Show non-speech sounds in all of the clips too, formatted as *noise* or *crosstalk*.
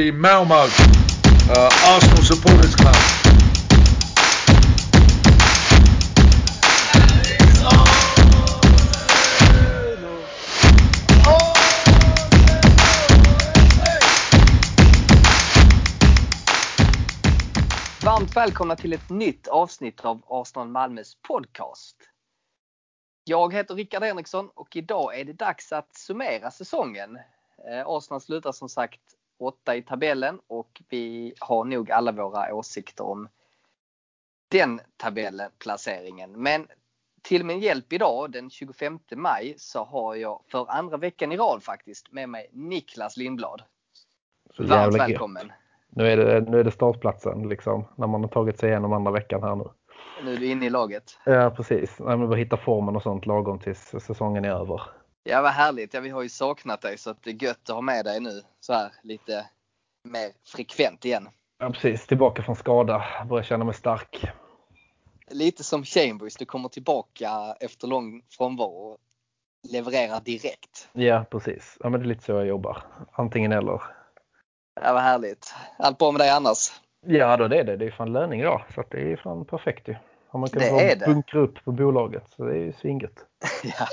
the Malmo uh, Arsenal Supporters Club. Varmt välkomna till ett nytt avsnitt av Arsenal Malmös podcast. Jag heter Rickard Henriksson och idag är det dags att summera säsongen. Eh, Arsenal slutar som sagt åtta i tabellen och vi har nog alla våra åsikter om den tabellenplaceringen. Men till min hjälp idag den 25 maj så har jag för andra veckan i rad faktiskt med mig Niklas Lindblad. Så Varmt gött. välkommen! Nu är, det, nu är det startplatsen liksom, när man har tagit sig igenom andra veckan här nu. Nu är du inne i laget. Ja, precis. Nej, men bara hitta formen och sånt lagom tills säsongen är över. Ja vad härligt. Ja, vi har ju saknat dig så att det är gött att ha med dig nu så här lite mer frekvent igen. Ja, precis. Tillbaka från skada. Börjar känna mig stark. Lite som Chambers, du kommer tillbaka efter lång frånvaro och levererar direkt. Ja, precis. Ja, men det är lite så jag jobbar. Antingen eller. Ja vad härligt. Allt bra med dig annars? Ja, då det är det. Det är fan löning idag. Så det är fan perfekt ju. Har man det. bunkra upp på bolaget så det är ju svingött. *laughs* *laughs* ja.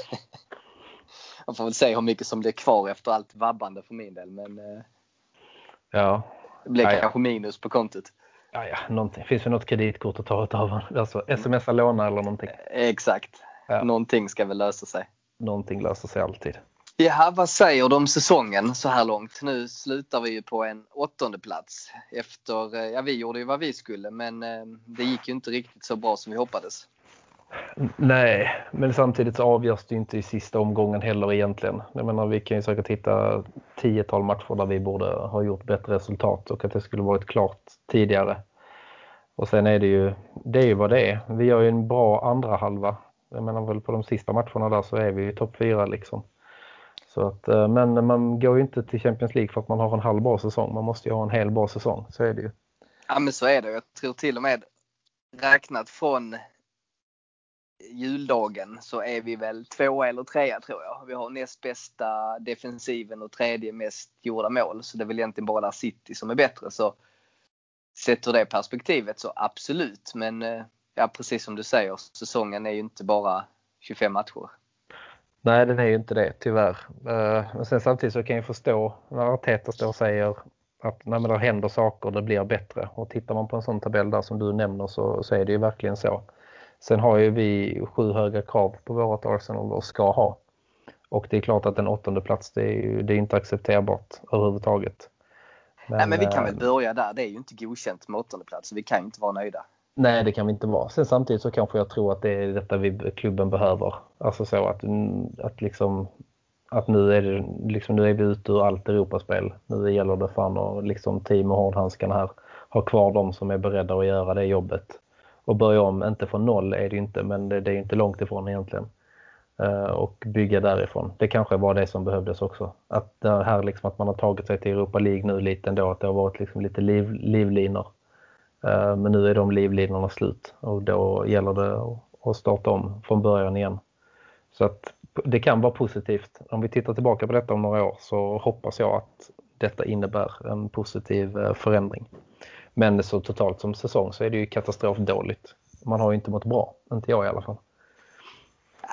Man får väl se hur mycket som blir kvar efter allt vabbande för min del men eh, Ja, det blir Ja, kanske minus på kontot. ja, ja någonting. Finns det något kreditkort att ta utav? Alltså smsa låna eller någonting. Exakt. Ja. Någonting ska väl lösa sig. Någonting löser sig alltid. Ja, vad säger du om säsongen så här långt? Nu slutar vi ju på en åttonde plats efter, eh, ja vi gjorde ju vad vi skulle men eh, det gick ju inte riktigt så bra som vi hoppades. Nej, men samtidigt så avgörs det ju inte i sista omgången heller egentligen. Jag menar, vi kan ju säkert hitta tiotal matcher där vi borde ha gjort bättre resultat och att det skulle varit klart tidigare. Och sen är det ju, det är ju vad det är. Vi gör ju en bra andra halva. Jag menar väl på de sista matcherna där så är vi ju topp fyra liksom. Så att, eh, men man går ju inte till Champions League för att man har en halv bra säsong. Man måste ju ha en hel bra säsong. Så är det ju. Ja men så är det. Jag tror till och med räknat från juldagen så är vi väl tvåa eller trea tror jag. Vi har näst bästa defensiven och tredje mest gjorda mål. Så det är väl egentligen bara där City som är bättre. Så sett ur det perspektivet så absolut. Men eh, ja, precis som du säger, säsongen är ju inte bara 25 matcher. Nej, den är ju inte det, tyvärr. Eh, men sen samtidigt så kan jag förstå när Arteta står och säger att nej, men det händer saker, det blir bättre. Och tittar man på en sån tabell där som du nämner så, så är det ju verkligen så. Sen har ju vi sju höga krav på vårt Arsenal och ska ha. Och det är klart att en åttonde plats det är ju det är inte accepterbart överhuvudtaget. Nej men vi kan eh, väl börja där. Det är ju inte godkänt med åttonde plats. så Vi kan inte vara nöjda. Nej, det kan vi inte vara. Sen samtidigt så kanske jag tror att det är detta vi, klubben behöver. Alltså så att, att liksom att nu är, det, liksom, nu är vi ute ur allt Europaspel. Nu gäller det fan att liksom team och hårdhandskarna här ha kvar de som är beredda att göra det jobbet. Och börja om, inte från noll är det inte, men det, det är inte långt ifrån egentligen. Eh, och bygga därifrån. Det kanske var det som behövdes också. Att det här liksom att man har tagit sig till Europa League nu lite ändå, att det har varit liksom lite liv, livlinor. Eh, Men nu är de livlinorna slut och då gäller det att- starta om från början igen. Så att det kan vara positivt. Om vi tittar tillbaka på detta om några år så hoppas jag att detta innebär en positiv eh, förändring. Men så totalt som säsong så är det ju katastrofdåligt. Man har ju inte mått bra, inte jag i alla fall.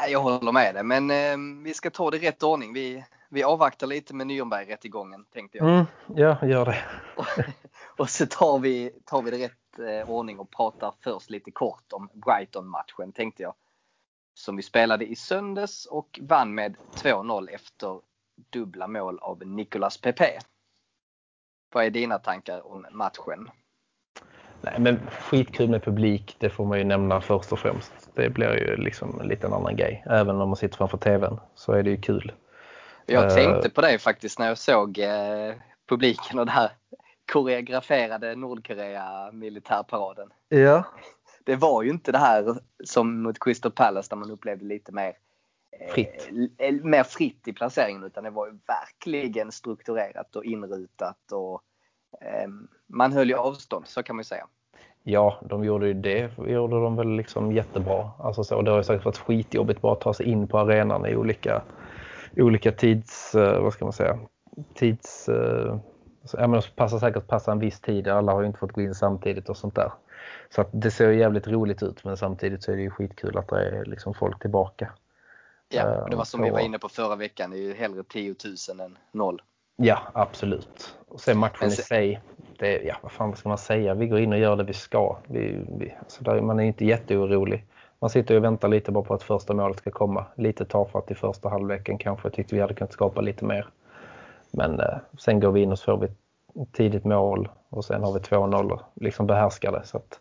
Jag håller med dig, men eh, vi ska ta det i rätt ordning. Vi, vi avvaktar lite med Nürnberg-rättegången tänkte jag. Mm, ja, gör det. *laughs* Och så tar vi, tar vi det rätt eh, ordning och pratar först lite kort om Brighton-matchen tänkte jag. Som vi spelade i söndags och vann med 2-0 efter dubbla mål av Nicolas Pepe. Vad är dina tankar om matchen? Nej, men skitkul med publik, det får man ju nämna först och främst. Det blir ju liksom en liten annan grej. Även om man sitter framför tvn så är det ju kul. Jag Eh. tänkte på det faktiskt när jag såg eh, publiken och den här koreograferade Nordkorea militärparaden. Ja. Det var ju inte det här som mot Crystal Palace där man upplevde lite mer eh, Fritt. l- mer fritt i placeringen utan det var ju verkligen strukturerat och inrutat och eh, man höll ju avstånd så kan man ju säga. Ja, de gjorde ju det. gjorde de väl liksom jättebra. Alltså så, det har ju säkert varit skitjobbigt bara att ta sig in på arenan i olika, olika tids, eh, vad ska man säga, tids, eh, ja, men de passar säkert passa en viss tid. Alla har ju inte fått gå in samtidigt och sånt där. Så att det ser jävligt roligt ut men samtidigt så är det ju skitkul att det är liksom folk tillbaka. Ja, det var som Eh, vi var inne på förra veckan. Det är ju hellre 10 000 än noll. Ja, absolut. Och sen matchen i sig. Det, ja, vad fan ska man säga? Vi går in och gör det vi ska. Vi, vi, alltså där, man är inte jätteorolig. Man sitter och väntar lite bara på att första målet ska komma. Lite tafatt i första halvleken kanske. Jag tyckte vi hade kunnat skapa lite mer. Men eh, sen går vi in och så får vi ett tidigt mål och sen har vi 2-0 och liksom behärskar det. Så att,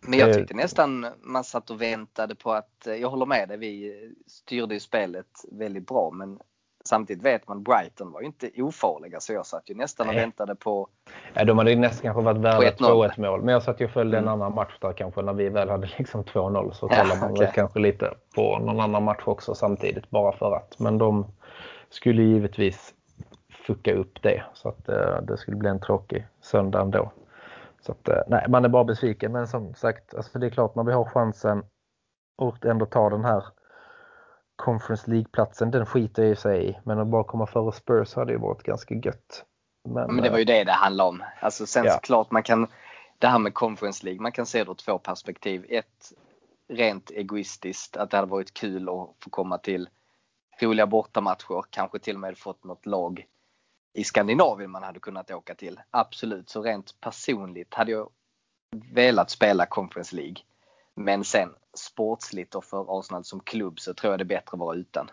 Men jag tyckte nästan man satt och väntade på att, eh, jag håller med dig, vi styrde ju spelet väldigt bra men samtidigt vet man Brighton var ju inte ofarliga så jag satt ju nästan och Nej. väntade på, ja, de hade ju nästan kanske varit värda 1-0. 2-1 mål. Men jag satt ju och följde Mm. en annan match där kanske när vi väl hade liksom 2-0. Så Ja, kollar man väl okej. kanske lite på någon annan match också samtidigt bara för att. Men de skulle givetvis fucka upp det. Så att eh, det skulle bli en tråkig söndag ändå. Så att, eh, nej, man är bara besviken. Men som sagt, alltså det är klart när vi har chansen och ändå ta den här Conference League-platsen, den skiter i sig i. Men att bara komma före Spurs hade ju varit ganska gött. Men, men det var ju det det handlade om. Alltså sen Ja. såklart man kan, det här med Conference League, man kan se det ur två perspektiv. Ett rent egoistiskt, att det hade varit kul att få komma till roliga bortamatcher, kanske till och med fått något lag i Skandinavien man hade kunnat åka till. Absolut, så rent personligt hade jag velat spela Conference League. Men sen sportsligt och för Arsenal som klubb så tror jag det är bättre att vara utan.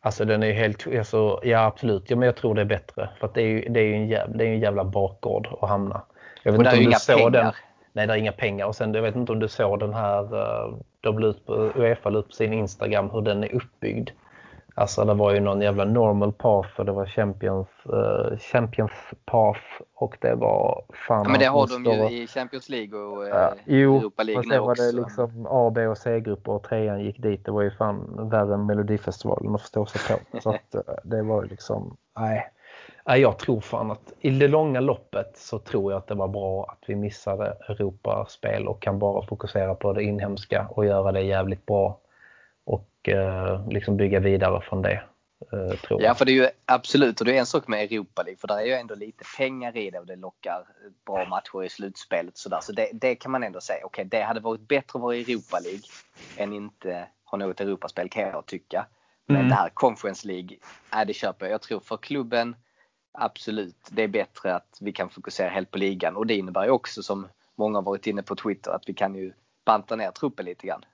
Alltså den är ju helt, alltså, ja absolut, ja, men jag tror det är bättre. För att det är ju, det är ju en, jävla, det är en jävla bakgård att hamna. Jag vet Och inte om du inga såg pengar. Den, nej, det är inga pengar. Och sen jag vet inte om du såg den här, eh, de la ut på, Uefa la ut på sin Instagram hur den är uppbyggd. Alltså det var ju någon jävla normal path och det var champions, eh, champions path och det var fan Ja, men det har de ju i Champions League och eh, jo, Europa League nu sen var också. det liksom A, B och C-grupper och trean gick dit. Det var ju fan värre än Melodifestivalen att förstå sig på. Så att eh, det var ju liksom, nej. Nej, jag tror fan att i det långa loppet så tror jag att det var bra att vi missade Europaspel och kan bara fokusera på det inhemska och göra det jävligt bra. Och eh, liksom bygga vidare från det. Eh, Ja, för det är ju absolut, och det är en sak med Europa League, för där är ju ändå lite pengar i det och det lockar bra matcher i slutspelet. Så, där. så det, det kan man ändå säga, okej det hade varit bättre att vara i Europa League än inte ha något Europaspel kan jag tycka. Men Mm. det här Conference League, nej, det köper jag. Jag tror för klubben, absolut, det är bättre att vi kan fokusera helt på ligan. Och det innebär ju också, som många har varit inne på Twitter, att vi kan ju banta ner truppen lite grann.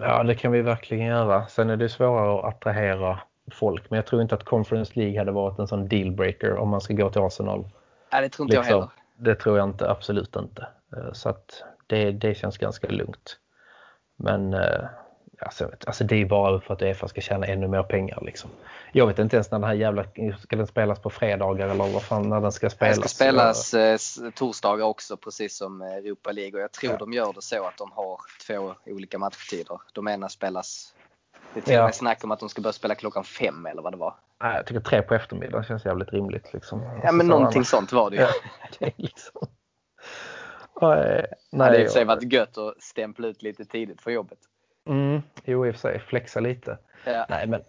Ja, det kan vi verkligen göra. Sen är det svårare att attrahera folk. Men jag tror inte att Conference League hade varit en sån dealbreaker om man ska gå till Arsenal. Nej, det tror inte jag Liksom, heller. det tror jag inte, absolut inte. Eh, Så att det, det känns ganska lugnt. Men eh, alltså, alltså det är bara för att Uefa ska tjäna ännu mer pengar. Liksom. Jag vet inte ens när den här jävla, ska den spelas på fredagar eller vad fan när den ska spelas? ska spelas eh, s- torsdagar också precis som eh, Europa League och jag tror Ja. de gör det så att de har två olika matchtider. De ena spelas det är till och med snack om att de ska börja spela klockan fem eller vad det var. Nej, jag tycker tre på eftermiddagen känns jävligt rimligt. Liksom. Ja men så någonting annars- sånt var det ju. Ja, *laughs* det liksom... Nej, Det hade i och för sig varit gött att stämpla ut lite tidigt för jobbet. Mm, jo, i och för sig. Flexa lite. Ja. Nej, men,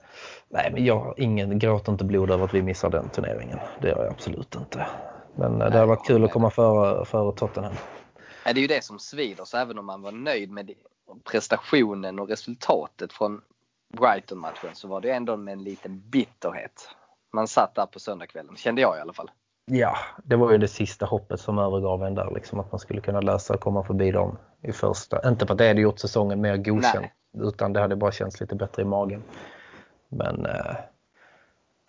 nej, men jag ingen, gråter inte blod över att vi missar den turneringen. Det gör jag absolut inte. Men eh, det Nej, har varit kul att komma före, före Tottenham. Ja, Det är ju det som svider, så även om man var nöjd med prestationen och resultatet från Brighton-matchen så var det ändå med en liten bitterhet. Man satt där på söndagskvällen, kände jag i alla fall. Ja, det var ju det sista hoppet som övergav en där. Liksom, att man skulle kunna lösa och komma förbi dem i första. Inte för att det hade gjort säsongen mer godkänd. Utan det hade bara känts lite bättre i magen. Men eh,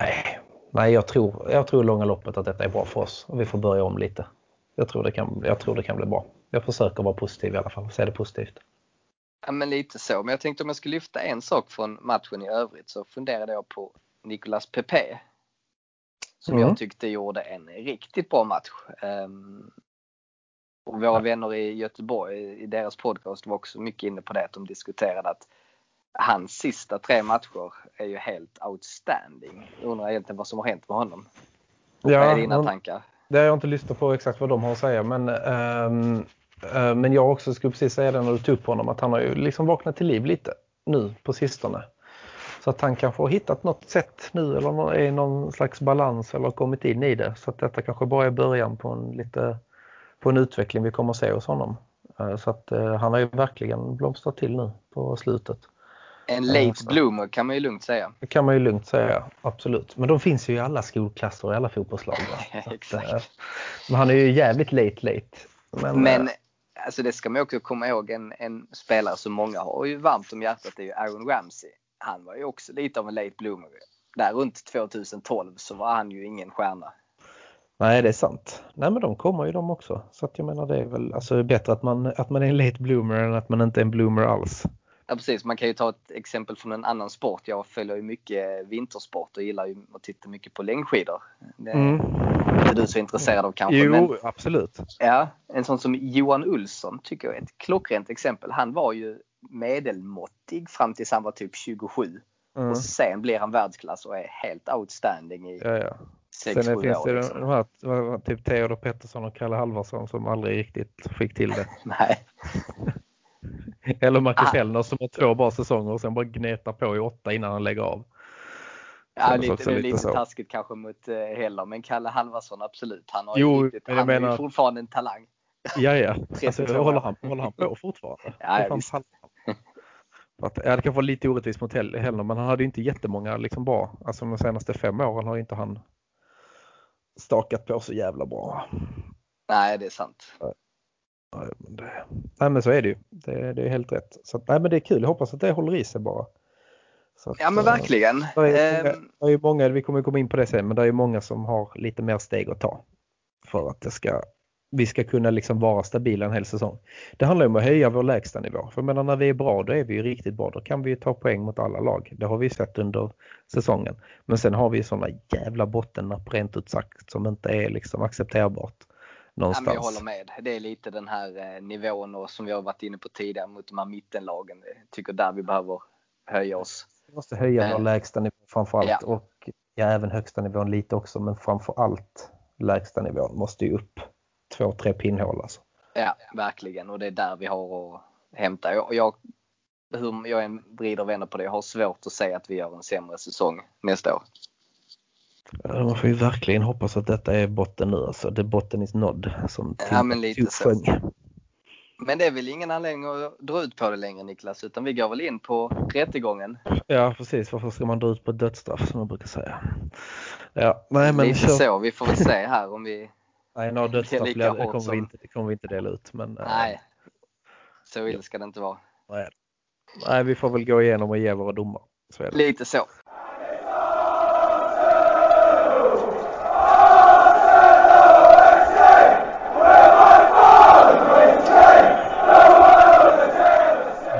nej, nej jag, tror, jag tror långa loppet att detta är bra för oss. Och vi får börja om lite. Jag tror det kan, jag tror det kan bli bra. Jag försöker vara positiv i alla fall. Se det positivt. Ja, men lite så. Men jag tänkte om jag skulle lyfta en sak från matchen i övrigt så funderade jag på Nicolas Pepe. Som Mm. jag tyckte gjorde en riktigt bra match. Ehm, och våra vänner i Göteborg i deras podcast var också mycket inne på det. Att de diskuterade att hans sista tre matcher är ju helt outstanding. Jag undrar egentligen vad som har hänt med honom. vad är dina tankar? Det har jag inte lyssnat på exakt vad de har att säga. Men, eh, men jag också skulle precis säga det när du tog upp honom. Att han har ju liksom vaknat till liv lite nu på sistone. Så att han kanske har hittat något sätt nu eller är i någon slags balans eller kommit in i det. Så att detta kanske bara är början på en, lite, på en utveckling vi kommer att se hos honom. Eh, så att eh, han har ju verkligen blomstrat till nu på slutet. En late bloomer kan man ju lugnt säga. Det kan man ju lugnt säga, absolut. Men de finns ju i alla skolklasser och i alla fotbollslag. *laughs* Exakt. Men han är ju jävligt late late. Men, men alltså det ska man också komma ihåg, en, en spelare som många har ju varmt om hjärtat är ju Aaron Ramsey. Han var ju också lite av en late bloomer. Där runt 2012 så var han ju ingen stjärna. Nej, det är sant. Nej, men de kommer ju de också. Så att jag menar det är väl alltså, bättre att man, att man är en late bloomer än att man inte är en bloomer alls. Ja precis, man kan ju ta ett exempel från en annan sport. Jag följer ju mycket vintersport och gillar ju att titta mycket på längdskidor. Det är mm. inte du så intresserad av kanske. Jo, men, absolut. Ja, en sån som Johan Ulsson tycker jag är ett klockrent exempel. Han var ju medelmåttig fram tills han var typ 27. Mm. Och sen blir han världsklass och är helt outstanding i ja, ja. 6 Sen finns det liksom. de här, typ Theodor Pettersson och Kalle Halvarsson som aldrig riktigt fick till det. *laughs* Nej. *laughs* Eller Marcus ah. Hellner som har två bra säsonger och sen bara gnetar på i åtta innan han lägger av. Ja, lite, det är lite, lite taskigt kanske mot uh, Heller, men Kalle Halvarsson absolut. Han, har jo, riktigt, han menar... är fortfarande en talang. Ja, ja. *laughs* Alltså, håller, han, håller han på fortfarande? Ja, ja. Att, ja, det kan vara lite orättvist mot Hellner, men han hade inte jättemånga liksom bra. Alltså de senaste fem åren har inte han stakat på så jävla bra. Nej, det är sant. Nej, men, det, nej, men så är det ju. Det, det är helt rätt. Så, nej, men det är kul. Jag hoppas att det håller i sig bara. Att, ja men verkligen. Det är, ehm. det är många, vi kommer komma in på det sen, men det är många som har lite mer steg att ta. För att det ska, vi ska kunna liksom vara stabila en hel säsong. Det handlar om att höja vår lägsta nivå. För menar, när vi är bra då är vi riktigt bra. Då kan vi ta poäng mot alla lag. Det har vi sett under säsongen. Men sen har vi sådana jävla bottennapp rent ut sagt som inte är liksom accepterbart någonstans. Ja, jag håller med. Det är lite den här eh, nivån och som vi har varit inne på tidigare mot de här mittenlagen. Jag tycker där vi behöver höja oss. Vi måste höja vår eh, lägsta nivå framförallt ja. och ja, även högsta nivån lite också men framförallt lägsta nivån måste ju upp två, tre pinnhål alltså. Ja, verkligen och det är där vi har att hämta. Jag, jag, hur jag än vrider och vänder på det, jag har svårt att säga att vi gör en sämre säsong nästa år. Man får ju verkligen hoppas att detta är botten nu alltså. Är botten is nådd som ja, men lite så. Men det är väl ingen anledning att dra ut på det längre Niklas, utan vi går väl in på rättegången. Ja precis, varför ska man dra ut på dödsstraff som man brukar säga. Ja, nej, men Lite kör... så, vi får väl se här om vi Nej, några dödsstraff det kommer, som... vi inte, det kommer vi inte dela ut. Men, eh, nej, så illa ska det inte vara. Nej. nej, vi får väl gå igenom och ge våra domar. Så Lite så.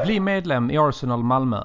Bli medlem i Arsenal Malmö.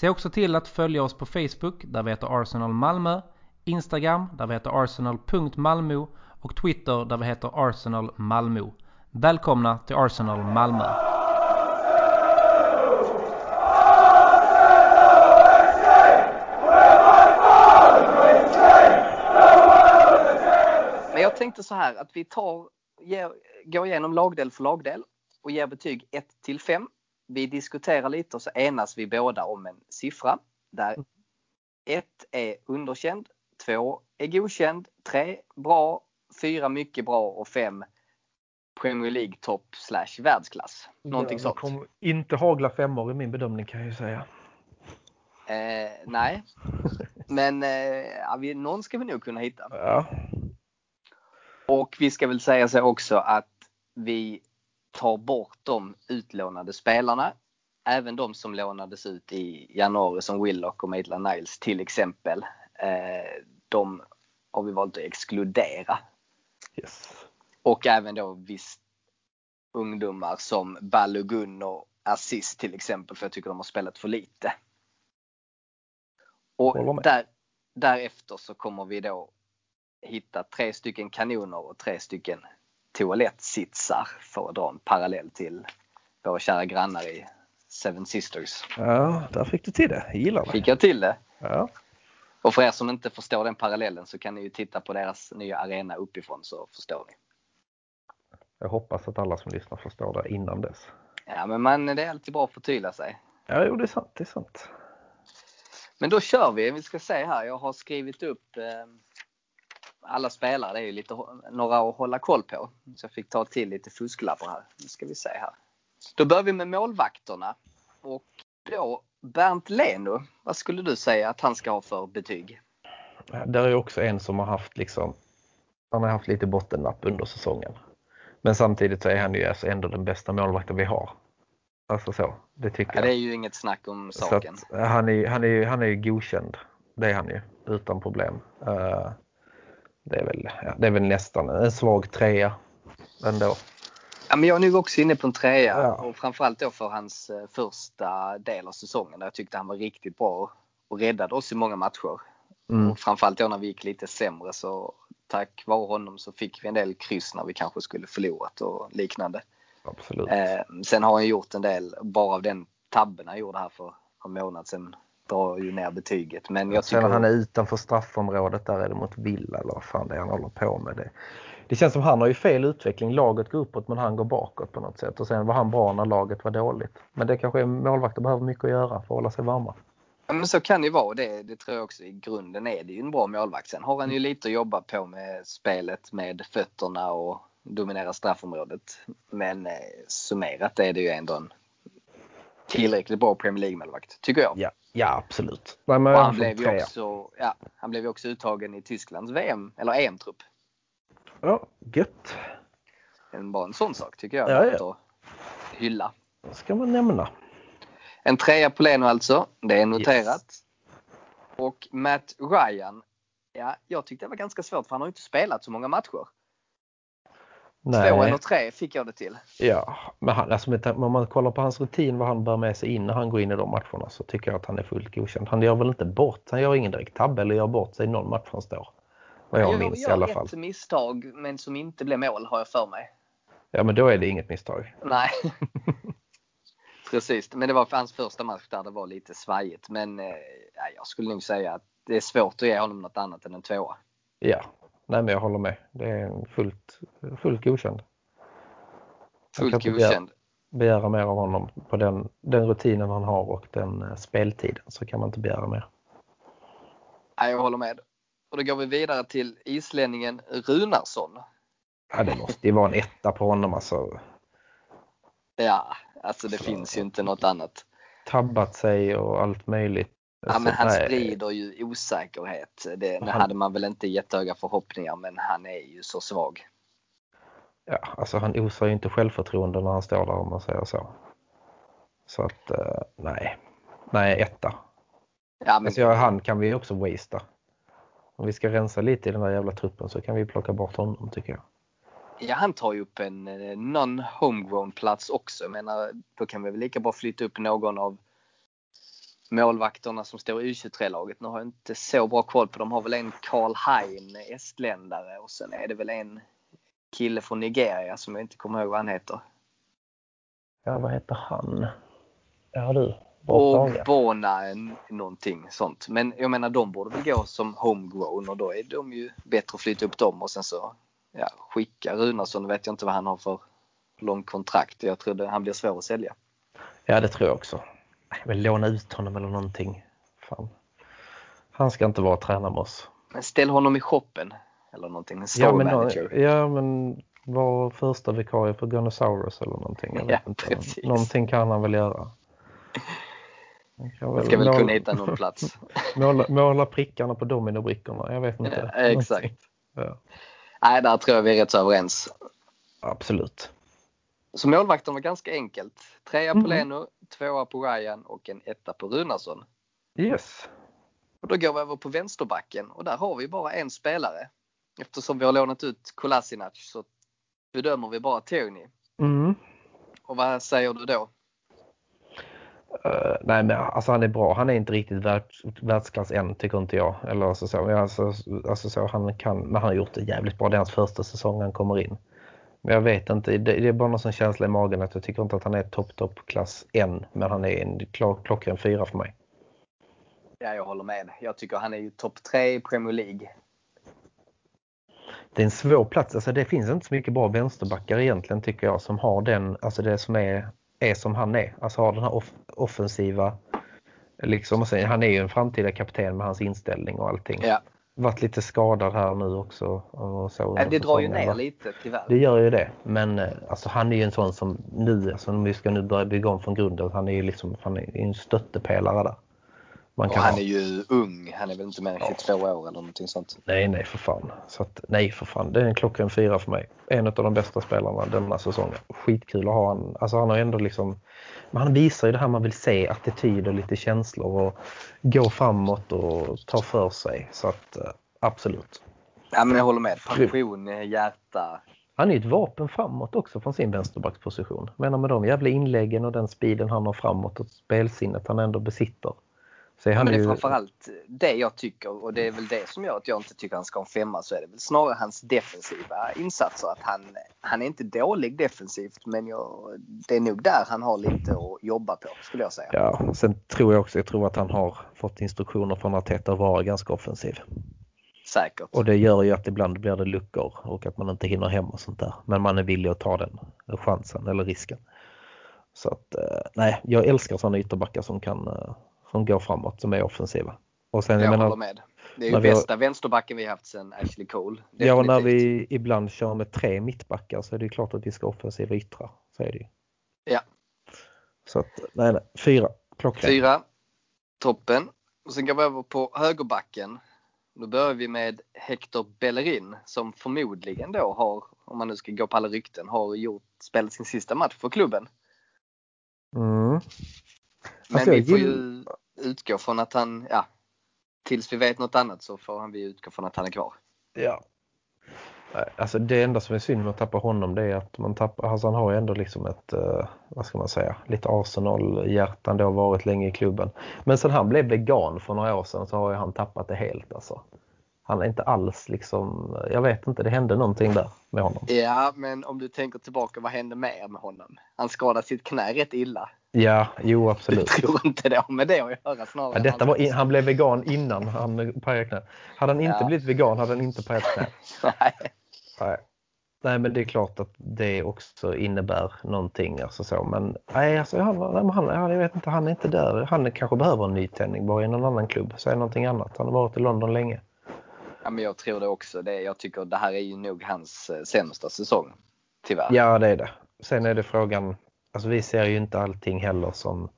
Se också till att följa oss på Facebook där vi heter Arsenal Malmö, Instagram där vi heter arsenal.malmo och Twitter där vi heter Arsenal Malmö. Välkomna till Arsenal Malmö! Men jag tänkte så här att vi tar, ger, går igenom lagdel för lagdel och ger betyg 1 till 5 vi diskuterar lite och så enas vi båda om en siffra där 1 är underkänd, 2 är godkänd, 3 bra, 4 mycket bra och 5 Premier League topp slash världsklass. Någonting ja, sånt. kommer inte hagla femmor i min bedömning kan jag ju säga. Eh, nej, men eh, någon ska vi nog kunna hitta. Ja. Och vi ska väl säga så också att vi tar bort de utlånade spelarna. Även de som lånades ut i januari som Willock och Maitland Niles till exempel. Eh, de har vi valt att exkludera. Yes. Och även då visst ungdomar som Balogun och Assist till exempel för jag tycker de har spelat för lite. Och där, därefter så kommer vi då hitta tre stycken kanoner och tre stycken toalettsitsar för att dra en parallell till våra kära grannar i Seven Sisters. Ja, där fick du till det. Jag gillar det. Fick jag till det? Ja. Och för er som inte förstår den parallellen så kan ni ju titta på deras nya arena uppifrån så förstår ni. Jag hoppas att alla som lyssnar förstår det innan dess. Ja, men man, det är alltid bra att förtydliga sig. Ja, jo, det är sant. Det är sant. Men då kör vi. Vi ska se här. Jag har skrivit upp eh, alla spelare. Det är ju lite några att hålla koll på. Så jag fick ta till lite fusklappar här. Nu ska vi se här. Då börjar vi med målvakterna. Och då Bernt Leno. Vad skulle du säga att han ska ha för betyg? Där är också en som har haft liksom han har haft lite bottennapp under säsongen. Men samtidigt så är han ju alltså ändå den bästa målvakten vi har. Alltså så, det tycker Ja, jag. det är ju inget snack om saken. att, han, är, han, är, han är ju godkänd. Det är han ju, utan problem. Eh, det, är väl, ja, det är väl nästan en svag trea ändå. Ja, men jag är nog också inne på en trea Ja. och framförallt då för hans eh, första del av säsongen där jag tyckte han var riktigt bra och räddade oss i många matcher. Mm. Och framförallt då när vi gick lite sämre så tack vare honom så fick vi en del kryss när vi kanske skulle förlorat och liknande. Absolut. Eh, sen har han gjort en del, bara av den tabben han gjorde här för en månad sedan drar ju ner betyget. Men jag Sen tycker han är utanför straffområdet där är det mot Villa eller vad fan det är han håller på med. Det, det känns som han har ju fel utveckling. Laget går uppåt men han går bakåt på något sätt. Och sen var han bra när laget var dåligt. Men det kanske är målvakter behöver mycket att göra för att hålla sig varma. Ja, men så kan det ju vara. Det, det tror jag också i grunden är det ju en bra målvakt. Sen har han ju lite att jobba på med spelet med fötterna och dominera straffområdet. Men eh, summerat är det ju ändå en tillräckligt bra Premier League-målvakt, tycker jag. Ja, ja absolut. Nej, men och han blev, ju också, ja, han blev ju också uttagen i Tysklands VM, eller EM-trupp. Ja, gött. En, bara en sån sak tycker jag. Ja, ja. att Hylla. Det ska man nämna. En trea på Leno alltså. Det är noterat. Och Matt Ryan. Ja, jag tyckte det var ganska svårt för han har ju inte spelat så många matcher. Två Nej, eller tre fick jag det till. ja, men han, alltså, om man kollar på hans rutin, vad han bär med sig in när han går in i de matcherna så tycker jag att han är fullt godkänd. Han gör väl inte bort, han gör ingen direkt tabbe eller gör bort sig i någon match han står. Vad jag Jag minns i gör alla fall. ett misstag men som inte blev mål har jag för mig. Ja, men då är det inget misstag. Nej. *laughs* Precis, men det var för hans första match där det var lite svajigt. Men eh, ja, jag skulle nog säga att det är svårt att ge honom något annat än en tvåa. Ja, nej men jag håller med. Det är fullt, fullt godkänd. Fullt inte begära- godkänd. Begära mer av honom på den, den rutinen han har och den eh, speltiden så kan man inte begära mer. Ja, jag håller med. Och då går vi vidare till islänningen Runarsson. Ja, det måste ju vara en etta på honom alltså. Ja, alltså det Så- finns ju inte något annat. Tabbat sig och allt möjligt. Ja, men han sprider ju osäkerhet. Det, Han- hade man väl inte jättehöga förhoppningar, men han är ju så svag. Ja, alltså han osar ju inte självförtroende när han står där om man säger så. Så att eh, nej, nej etta. Ja, men, Alltså, han kan vi också wastea. Om vi ska rensa lite i den där jävla truppen så kan vi plocka bort honom tycker jag. ja, han tar ju upp en eh, non-homegrown plats också. Jag menar, då kan vi väl lika bra flytta upp någon av målvakterna som står i U23-laget. Nu har jag inte så bra koll på De har väl en Karl Hein, estländare och sen är det väl en kille från Nigeria som jag inte kommer ihåg vad han heter. Ja, vad heter han? Ja du, Och. Bona någonting sånt. Men jag menar de borde väl gå som homegrown och då är de ju bättre att flytta upp dem och sen så ja, skicka Runarsson. vet jag inte vad han har för lång kontrakt. Jag tror det, han blir svår att sälja. Ja, det tror jag också. Men låna ut honom eller någonting. Fan. Han ska inte vara och träna med oss. Men ställ honom i shoppen eller någonting. En Ja men, manager. ja, men var första vikarie för Gunnosaurus eller någonting. Jag vet Ja, inte. precis. Någonting kan han väl göra. Han ska väl måla, kunna hitta någon plats. *laughs* måla, måla prickarna på dominobrickorna. Jag vet inte. Ja, exakt. Ja, Nej, där tror jag vi är rätt så överens. absolut. Så målvakten var ganska enkelt. Trea på Mm. Leno, tvåa på Ryan och en etta på Runarsson. Yes. Och då går vi över på vänsterbacken och där har vi bara en spelare. Eftersom vi har lånat ut Kolasinac så bedömer vi bara Tierney. Mm. Och vad säger du då? Uh, nej men alltså han är bra. Han är inte riktigt världs, världsklass än tycker inte jag. Eller alltså så. Alltså, alltså så han kan, men han har gjort det jävligt bra. Det är hans första säsong han kommer in. Men jag vet inte, det, är bara någon sån känsla i magen att jag tycker inte att han är topp topp klass än. Men han är en klockren fyra för mig. Ja, jag håller med. Jag tycker han är ju topp tre i Premier League. Det är en svår plats. Alltså det finns inte så mycket bra vänsterbackar egentligen tycker jag som har den, alltså det som är, är som han är. Alltså har den här off offensiva, liksom, han är ju en framtida kapten med hans inställning och allting. Ja. Varit lite skadad här nu också. Och så det drar ju ner lite tyvärr. Det gör ju det. Men eh, alltså, han är ju en sån som nu, alltså, om vi ska nu börja bygga om från grunden, han är ju liksom, han är en stöttepelare där. Man kan han är ju ung. Han är väl inte mer än 22 ja. år eller någonting sånt. Nej, nej för fan. Så att, nej för fan. Det är en klockren fyra för mig. En av de bästa spelarna denna säsongen. Skitkul att ha han. Alltså han har ändå liksom men han visar ju det här man vill se, attityd och lite känslor och gå framåt och ta för sig. Så att eh, absolut. Ja men jag håller med. Passion, hjärta. Han är ett vapen framåt också från sin vänsterbacksposition. Jag menar med de jävla inläggen och den speeden han har framåt och spelsinnet han ändå besitter. Så men det är ju... framförallt det jag tycker och det är väl det som gör att jag inte tycker han ska ha en femma så är det väl snarare hans defensiva insatser. Att han, han är inte dålig defensivt men jag, det är nog där han har lite att jobba på skulle jag säga. Ja, sen tror jag också jag tror att han har fått instruktioner från Arteta att vara ganska offensiv. Säkert. Och det gör ju att ibland blir det luckor och att man inte hinner hem och sånt där. Men man är villig att ta den chansen eller risken. Så att eh, nej, jag älskar sådana ytterbackar som kan eh, som går framåt, som är offensiva. Och sen, jag, jag håller med. Det är ju bästa har... vänsterbacken vi haft sedan Ashley Cole. Definitivt. Ja, och när vi ibland kör med tre mittbackar så är det klart att vi ska offensiva yttrar. Så är det ju. Ja. Så att, nej, nej. Fyra. Klockan. Fyra. Toppen. Och sen går vi över på högerbacken. Då börjar vi med Hector Bellerin som förmodligen då har, om man nu ska gå på alla rykten, har gjort, spelat sin sista match för klubben. Mm. Men alltså, vi får ju utgå från att han, ja, tills vi vet något annat så får han vi utgå från att han är kvar. Ja. Alltså det enda som är synd med att tappa honom det är att man tappar, alltså han har ju ändå liksom ett, uh, vad ska man säga, lite Arsenal-hjärtan då varit länge i klubben. Men sen han blev vegan för några år sedan så har ju han tappat det helt alltså. Han är inte alls liksom, jag vet inte, det hände någonting där med honom. Ja, men om du tänker tillbaka, vad hände mer med honom? Han skadade sitt knä rätt illa. Ja, jo absolut. Jag tror inte det har med det att göra snarare. Ja, detta var in, han blev vegan innan han pajade knät. Hade han inte ja. blivit vegan hade han inte pajat knät. *laughs* Nej. Nej. Nej men det är klart att det också innebär någonting. Alltså så. Men nej, alltså, han, han, jag vet inte, han är inte där. Han kanske behöver en nytändning bara i någon annan klubb. Säg någonting annat. Han har varit i London länge. Ja, men jag tror det också. Det, jag tycker det här är ju nog hans eh, sämsta säsong. Tyvärr. Ja det är det. Sen är det frågan Alltså vi ser ju inte allting heller som,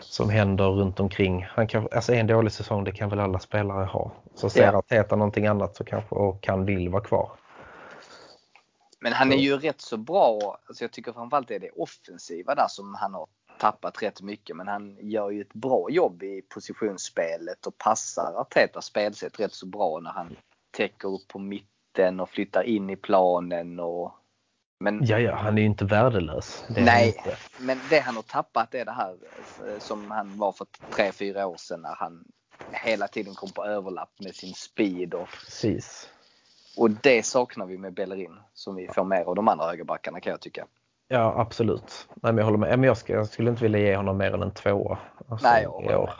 som händer runt omkring. Han kan, alltså en dålig säsong det kan väl alla spelare ha. Så ser ja. Arteta någonting annat så kanske och kan vill vara kvar. Men han är ju rätt så bra. Alltså jag tycker framförallt det är det offensiva där som han har tappat rätt mycket. Men han gör ju ett bra jobb i positionsspelet och passar Artetas spelsätt rätt så bra när han täcker upp på mitten och flyttar in i planen och men, ja, ja, han är ju inte värdelös. nej, inte. men det han har tappat är det här eh, som han var för 3-4 år sedan när han hela tiden kom på överlapp med sin speed. Och, Precis. och det saknar vi med Bellerin som vi får mer av de andra högerbackarna kan jag tycka. Ja, absolut. Nej, men jag håller med. Men jag, ska, jag skulle inte vilja ge honom mer än en tvåa. Alltså, Nej, jag i år.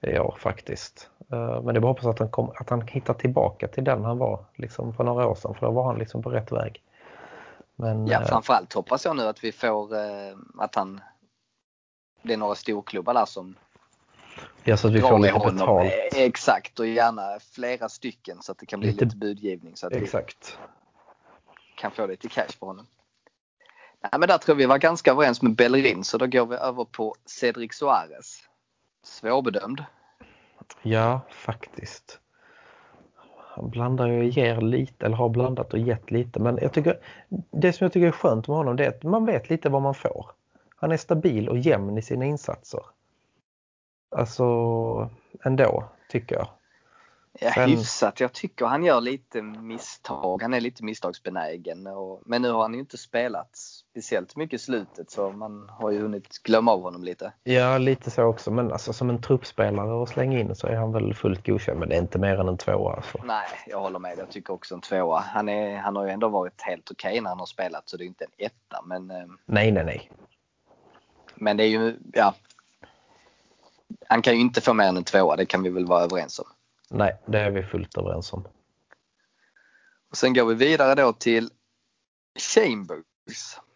I år faktiskt. Eh, men det är bara hoppas att han, kom, att han hittar tillbaka till den han var liksom, för några år sedan. För då var han liksom på rätt väg. Men, ja, eh, framförallt hoppas jag nu att vi får eh, att han det är några storklubbar där som Ja, så att vi får lite honom. betalt. Exakt och gärna flera stycken så att det kan bli lite, lite budgivning. Så att exakt. vi kan få lite cash på honom. Nej, men där tror vi var ganska överens med Bellerin så då går vi över på Cedric Suarez. Svårbedömd. Ja, faktiskt blandar och ger lite eller har blandat och gett lite. Men jag tycker, det som jag tycker är skönt med honom det är att man vet lite vad man får. Han är stabil och jämn i sina insatser. Alltså ändå tycker jag. Ja, Sen- hyfsat. Jag tycker han gör lite misstag. Han är lite misstagsbenägen. Och, men nu har han ju inte spelat speciellt mycket i slutet så man har ju hunnit glömma av honom lite. Ja, lite så också. Men alltså, som en truppspelare och slänga in så är han väl fullt godkänd. Men det är inte mer än en tvåa. Alltså. Nej, jag håller med. Jag tycker också en tvåa. Han, är, han har ju ändå varit helt okej när han har spelat så det är inte en etta. Men, eh, Nej, nej, nej. men det är ju, ja. Han kan ju inte få mer än en tvåa, det kan vi väl vara överens om. Nej, det är vi fullt överens om. Och sen går vi vidare då till Chambers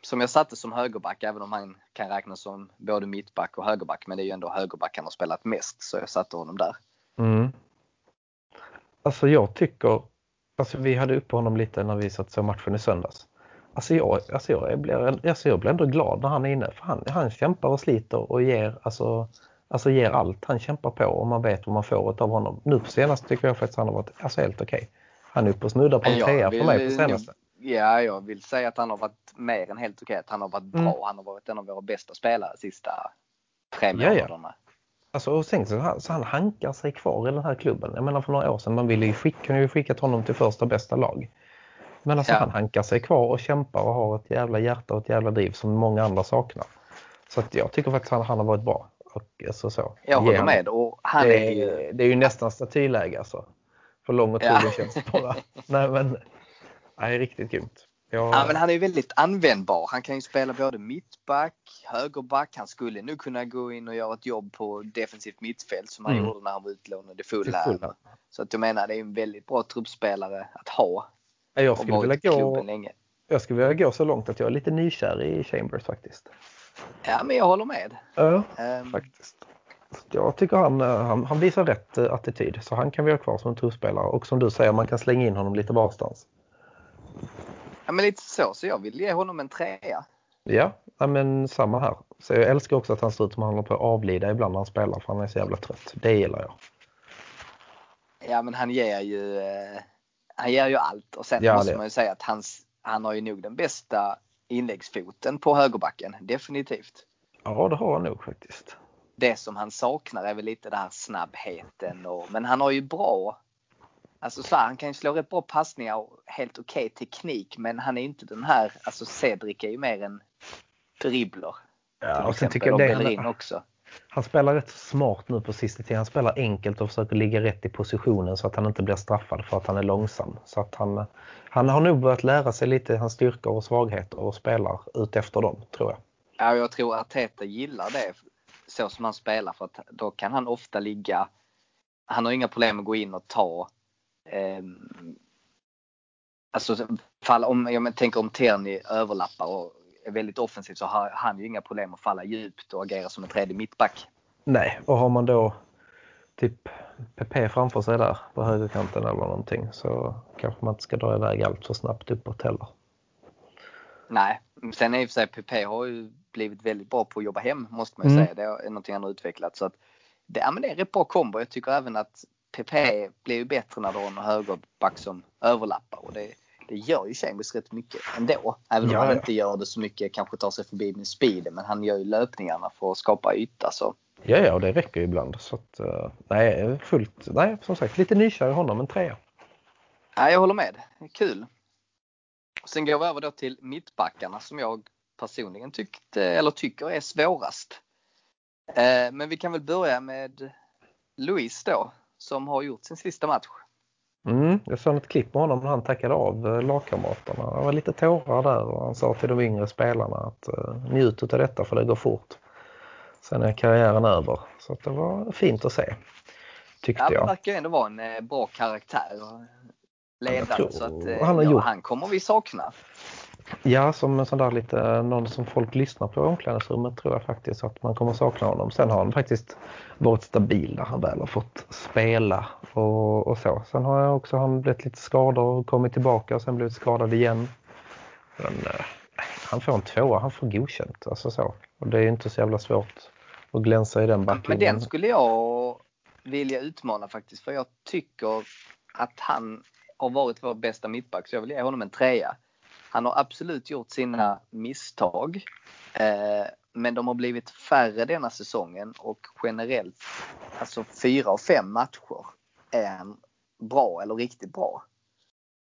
som jag satte som högerback även om han kan räknas som både mittback och högerback. Men det är ju ändå högerback han har spelat mest så jag satte honom där. Mm. Alltså jag tycker, alltså vi hade uppe honom lite när vi satt så matchen i söndags. Alltså jag, alltså jag, blir, alltså jag blir ändå glad när han är inne för han, han kämpar och sliter och ger, alltså, alltså ger allt han kämpar på och man vet vad man får av honom. Nu på senaste tycker jag faktiskt han har varit alltså helt okej. Han är uppe och snuddar på en trea för mig på senaste. Ja, jag vill säga att han har varit mer än helt okej. Att Han har varit bra. Mm. Han har varit en av våra bästa spelare de sista tre Ja, ja. månaderna. Alltså, och sen så han, så han hankar sig kvar i den här klubben. Jag menar för några år sedan man ville ju skicka, kunde ju skickat honom till första bästa lag. Men alltså Ja. han hankar sig kvar och kämpar och har ett jävla hjärta och ett jävla driv som många andra saknar. Så att jag tycker faktiskt han, han har varit bra. Och, alltså, så. Jag håller han- med. Och han det, är ju... det är ju nästan statyläge alltså. För lång och Ja. trogen känns bara. *laughs* Nej men, nej riktigt grymt. Jag, Ja, men han är ju väldigt användbar. Han kan ju spela både mittback, högerback. Han skulle nu kunna gå in och göra ett jobb på defensivt mittfält som han Mm. gjorde när han var utlånad i Fulham. Så att jag menar det är en väldigt bra truppspelare att ha. jag, skulle vilja gå, länge. jag skulle vilja gå så långt att jag är lite nykär i Chambers faktiskt. Ja, men jag håller med. Ja. Ehm, faktiskt. Jag tycker han, eh, han, han visar rätt eh, attityd så han kan vi ha kvar som en truppspelare och som du säger man kan slänga in honom lite varstans. ja, men lite så. Så jag vill ge honom en trea. Ja, ja, men samma här. Så jag älskar också att han ser ut som han håller på att avlida ibland när han spelar för han är så jävla trött. Det gillar jag. Ja, men han ger ju, eh, han ger ju allt. Och sen Ja, måste det- man ju säga att hans, han har ju nog den bästa inläggsfoten på högerbacken. Definitivt. Ja, det har han nog faktiskt. det som han saknar är väl lite den här snabbheten. Och, men han har ju bra, alltså så här, han kan ju slå rätt bra passningar och helt okej teknik. Men han är inte den här, alltså Cedric är ju mer en dribbler. Ja, och sen exempel, tycker jag och det, han, också han spelar rätt smart nu på sista tiden. Han spelar enkelt och försöker ligga rätt i positionen så att han inte blir straffad för att han är långsam. Så att han, han har nog börjat lära sig lite hans styrkor och svagheter och spelar ut efter dem, tror jag. Ja, jag tror att Teta gillar det så som han spelar för att då kan han ofta ligga, han har inga problem att gå in och ta Eh, Alltså fall, om jag tänker om Terni överlappar och är väldigt offensiv så har han ju inga problem att falla djupt och agera som en tredje mittback. Nej, och har man då typ PP framför sig där på högerkanten eller någonting så kanske man inte ska dra iväg allt för snabbt uppåt heller. Nej, sen är i och för sig PP har ju blivit väldigt bra på att jobba hem måste man ju Mm. säga. Det är någonting han har utvecklat. Så att det, ja, men det är en rätt bra kombo. Jag tycker även att PP blir ju bättre när du har en högerback som överlappar och det, det gör ju Chambers rätt mycket ändå. Även om Ja, han ja. inte gör det så mycket, kanske tar sig förbi med speed, men han gör ju löpningarna för att skapa yta. Så. Ja, ja, och det räcker ju ibland. Så att, eh, nej, fullt, nej, som sagt, lite nykär i honom, en trea. Ja, jag håller med. Kul. Sen går vi över då till mittbackarna som jag personligen tyckte, eller tycker är svårast. Eh, Men vi kan väl börja med Luis då, som har gjort sin sista match. Mm, jag såg ett klipp med honom när han tackade av eh, lagkamraterna. Det var lite tårar där och han sa till de yngre spelarna att uh, njut av detta för det går fort. Sen är karriären över. Så det var fint att se. Tyckte Ja, jag. verkar ju ändå vara en eh, bra karaktär. och Ledare, så att han eh, ja, han kommer vi sakna. Ja, som en sån där lite, någon som folk lyssnar på i omklädningsrummet tror jag faktiskt att man kommer sakna honom. Sen har han faktiskt varit stabil när han väl har fått spela och, och så. Sen har jag också han blivit lite skadad och kommit tillbaka och sen blivit skadad igen. Men eh, han får en tvåa, han får godkänt. Alltså så. Och det är inte så jävla svårt att glänsa i den Men backlinjen. den skulle jag vilja utmana faktiskt, för jag tycker att han har varit vår bästa mittback, så jag vill ge honom en trea. Han har absolut gjort sina misstag, eh, men de har blivit färre denna säsongen och generellt, alltså fyra och fem matcher är han bra eller riktigt bra.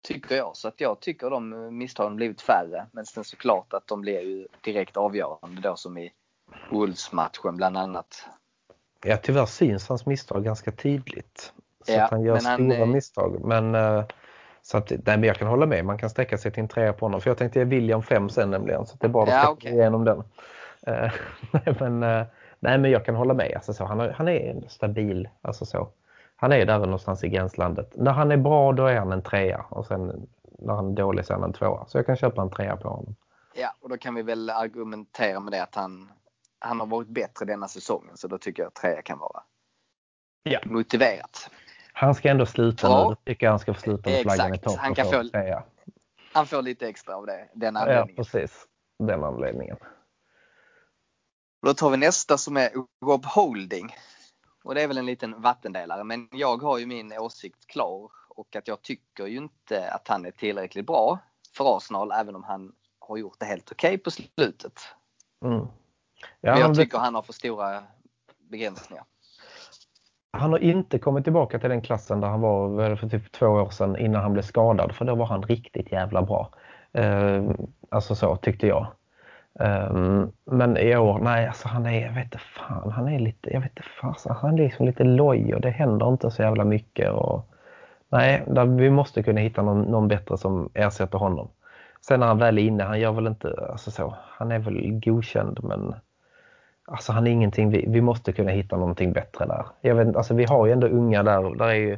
Tycker jag. Så att jag tycker de misstagen blivit färre. Men sen såklart att de blir ju direkt avgörande då som i Wolves-matchen bland annat. Ja, tyvärr syns hans misstag ganska tydligt. Så Ja, han gör men han, stora eh, misstag. Men, eh, så att, nej, men jag kan hålla med, man kan sträcka sig till en trea på honom. För jag tänkte ge William 5 sen nämligen. Så det är bara att Ja, okej. igenom den. Eh, *laughs* men, eh, nej, men jag kan hålla med. Alltså, så, han, han är stabil. Alltså, så. Han är där någonstans i gränslandet. När han är bra då är han en trea. Och sen när han är dålig så är han en tvåa. Så jag kan köpa en trea på honom. Ja, och då kan vi väl argumentera med det att han, han har varit bättre denna säsongen. Så då tycker jag att trea kan vara Ja. motiverat. Han ska ändå sluta Ja. nu. Jag tycker han ska sluta med flaggan i topp. Han kan få få- trea. Han får lite extra av det, den Ja, anledningen. precis. Den anledningen. Då tar vi nästa som är Rob Holding. Och det är väl en liten vattendelare. Men jag har ju min åsikt klar. Och att jag tycker ju inte att han är tillräckligt bra för Arsenal. Även om han har gjort det helt okej på slutet. Mm. Ja, Men jag tycker han har för stora begränsningar han har inte kommit tillbaka till den klassen där han var för typ två år sedan innan han blev skadad. För då var han riktigt jävla bra. Eh, alltså så tyckte jag. Eh, men i år, nej alltså han är, jag vet inte fan, han är lite, jag vet inte fan, han är liksom lite loj och det händer inte så jävla mycket. Och, nej, där, vi måste kunna hitta någon, någon bättre som ersätter honom. Sen när han väl är inne, han gör väl inte, alltså så, han är väl godkänd men Alltså han är ingenting, vi, vi måste kunna hitta någonting bättre där. Jag vet, alltså vi har ju ändå unga där. Där är ju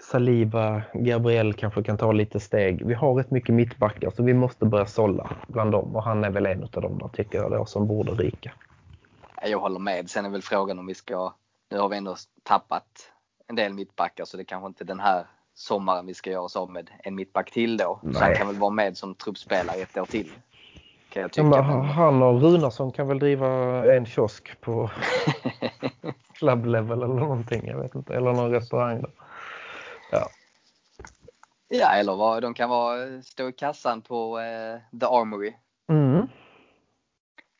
Saliba, Gabriel kanske kan ta lite steg. Vi har rätt mycket mittbackar så vi måste börja sålla bland dem. Och han är väl en av dem där tycker jag då som borde ryka. Jag håller med. Sen är väl frågan om vi ska... Nu har vi ändå tappat en del mittbackar så det kanske inte den här sommaren vi ska göra oss av med en mittback till då. Så han Nej. kan väl vara med som truppspelare ett år till. Kan jag Ja, tycka. Men... han och Runarsson kan väl driva en kiosk på *laughs* club level eller någonting. Jag vet inte. Eller någon restaurang. Där. Ja. Ja, eller vad. De kan vara, stå i kassan på eh, The Armory. Mm,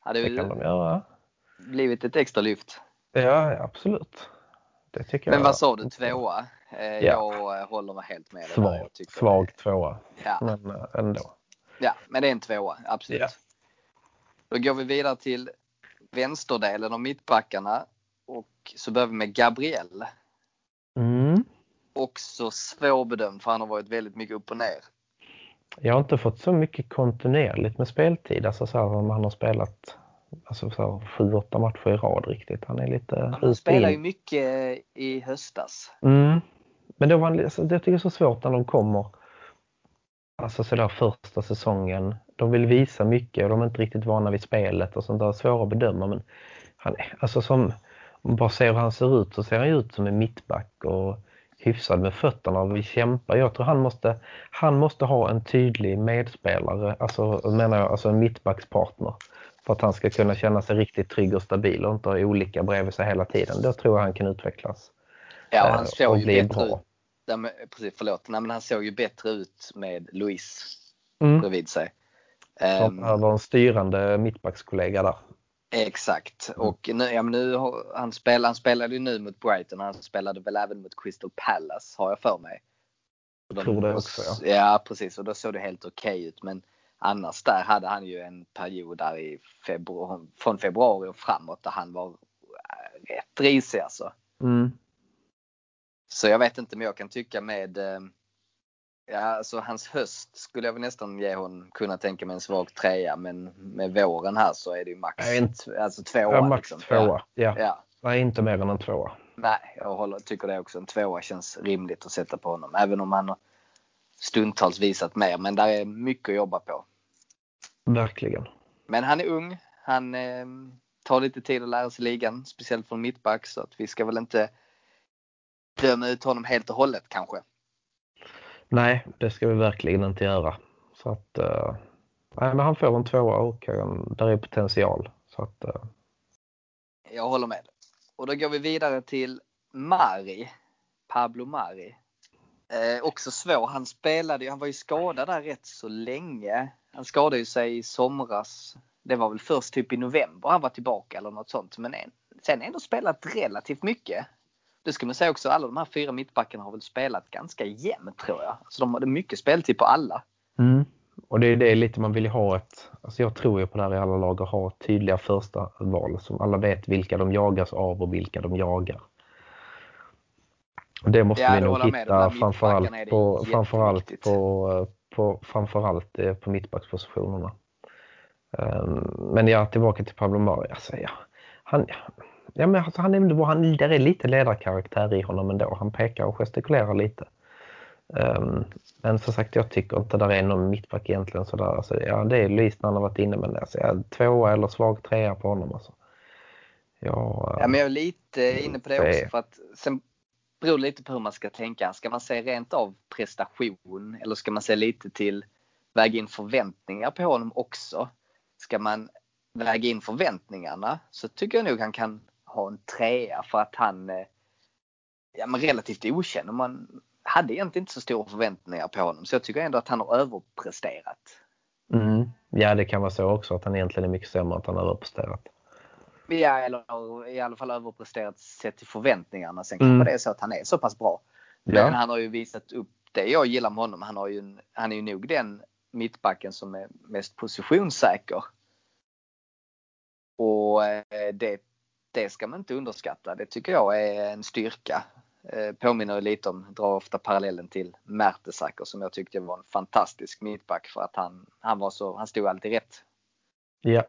Hade det kan de göra. blivit ett extra lyft. Ja, ja, absolut. Det tycker Men jag. vad sa du? Tvåa? Eh, Jag eh, håller mig helt med dig. Svag, Jag svag tvåa. Ja, Men eh, ändå. Ja, men det är en tvåa. Absolut. Ja. Då går vi vidare till vänsterdelen av mittbackarna. Och så börjar vi med Gabriel. Mm. Också svårbedömd för han har varit väldigt mycket upp och ner. Jag har inte fått så mycket kontinuerligt med speltid. Alltså så här, om han har spelat alltså så här, sju, åtta matcher i rad riktigt. Han är lite Han spelar ju mycket i höstas. Mm. Men då var han, alltså, jag tycker det är så svårt när de kommer alltså så där första säsongen. De vill visa mycket och de är inte riktigt vana vid spelet och sånt där. Svåra att bedöma men han alltså som, om man bara ser hur han ser ut så ser han ut som en mittback och hyfsad med fötterna och vill kämpa. Jag tror han måste, han måste ha en tydlig medspelare, alltså menar jag, alltså en mittbackspartner. För att han ska kunna känna sig riktigt trygg och stabil och inte ha olika bredvid sig hela tiden. Då tror jag han kan utvecklas. Ja, eh, han såg och ju bättre bra. ut. Ja, men, precis, förlåt. Nej, men han såg ju bättre ut med Louise Mm. bredvid sig. De Ehm, behöver en styrande mittbackskollega där. Exakt. Mm. Och nu, ja, nu han, spel, han spelade ju nu mot Brighton. Han spelade väl även mot Crystal Palace har jag för mig. Och de- Tror det också, ja. Ja precis och då såg det helt okej ut. Men annars där hade han ju en period där i februari, från februari och framåt där han var äh, rätt risig alltså. Mm. Så jag vet inte men jag kan tycka med eh, Ja, alltså hans höst skulle jag väl nästan ge honom, kunna tänka mig en svag trea men med våren här så är det ju max inte- alltså tvåa. Ja, max liksom. tvåa. Ja. Ja. Nej, inte mer än en tvåa. Nej, jag håller, tycker det också. En tvåa känns rimligt att sätta på honom. Även om han stundtals visat mer. Men där är mycket att jobba på. Verkligen. Men han är ung. Han eh, tar lite tid att lära sig ligan. Speciellt från mittback. Så att vi ska väl inte döma ut honom helt och hållet kanske. Nej, det ska vi verkligen inte göra. Så att, eh, nej, men han får en tvåa och eh, där är potential. Så att, eh, Jag håller med. Och då går vi vidare till Mari. Pablo Mari. Eh, också svår. Han spelade han var ju skadad där rätt så länge. Han skadade ju sig i somras. Det var väl först typ i november han var tillbaka eller något sånt. Men en, sen ändå spelat relativt mycket. Det ska man säga också, alla de här fyra mittbackarna har väl spelat ganska jämnt tror jag. Så de hade mycket speltid på alla. Mm. Och det är det lite man vill ha ett, alltså jag tror ju på det här i alla lag att ha tydliga första val som alla vet vilka de jagas av och vilka de jagar. Och det måste Ja, vi nog hitta framförallt på, framförallt på, på, framförallt eh, på mittbackspositionerna. Ehm, Men ja, tillbaka till Pablo Mari. Alltså, ja, han, ja, men alltså, han är han, där är lite ledarkaraktär i honom ändå. Han pekar och gestikulerar lite. Ehm, men som sagt, jag tycker inte där är någon mittback egentligen. Så där. Alltså, ja, det är Lys när han har varit inne, men alltså, ja, tvåa eller svag trea på honom. Alltså. Ja, Ja, men jag är lite inne på det det också. För att sen beror det lite på hur man ska tänka. Ska man se rent av prestation eller ska man se lite till väga in förväntningar på honom också? Ska man väga in förväntningarna så tycker jag nog han kan ha en trea för att han eh, ja, men relativt okänd. Och Man hade egentligen inte så stora förväntningar på honom så jag tycker ändå att han har överpresterat. mm, ja, det kan vara så också att han egentligen är mycket sämre att han har överpresterat. Ja, eller i alla fall överpresterat sett till förväntningarna. Sen Mm. kanske det är så att han är så pass bra. Men Ja. han har ju visat upp det jag gillar med honom. Han, har ju en, han är ju nog den mittbacken som är mest positionssäker. Och eh, det, det ska man inte underskatta. Det tycker jag är en styrka. Eh, Påminner lite om, drar ofta parallellen till Mertesacker som jag tyckte var en fantastisk mittback för att han, han var så, han stod alltid rätt. Ja,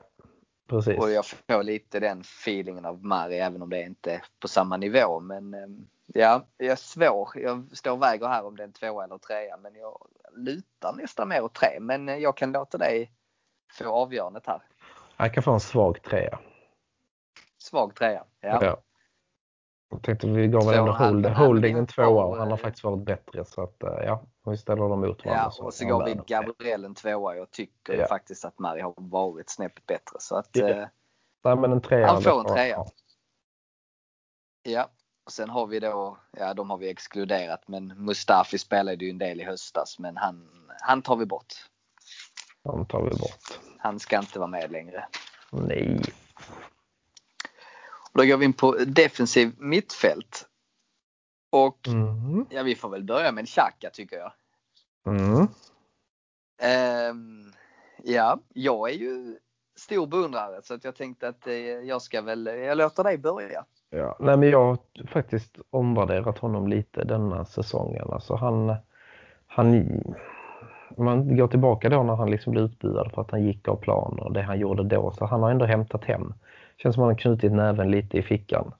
precis. Och jag får lite den feelingen av Mari även om det inte är på samma nivå. Men eh, ja, jag är svår. Jag står och väger här om det är en tvåa eller trea. Men jag lutar nästan mer åt tre. Men eh, jag kan låta dig få avgörandet här. Han kan få en svag trea. Svag trea. Ja. Ja. Jag tänkte vi gav väl ändå hold, Holding en tvåa och han har eh, faktiskt varit bättre. Så att eh, ja, vi ställer dem mot varandra. Ja, och så gav vi. Gabriel en tvåa. Jag tycker Ja. faktiskt att Mari har varit snäppet bättre. Så att Ja. eh, Nej, men en trea. Han får en trea. ja. Ja, och sen har vi då, ja de har vi exkluderat men Mustafi spelade ju en del i höstas men han, han tar vi bort. Han tar vi bort. Han ska inte vara med längre. Nej. Och då går vi in på defensiv mittfält. Och Mm. ja, vi får väl börja med Xhaka tycker jag. Mm. Ehm, ja, jag är ju stor beundrare så att jag tänkte att eh, jag ska väl, jag låter dig börja. Ja, nej men jag har faktiskt omvärderat honom lite denna säsongen. Alltså han, han, man går tillbaka då när han liksom blev utbuad för att han gick av plan och det han gjorde då. Så han har ändå hämtat hem. Känns som han har knutit näven lite i fickan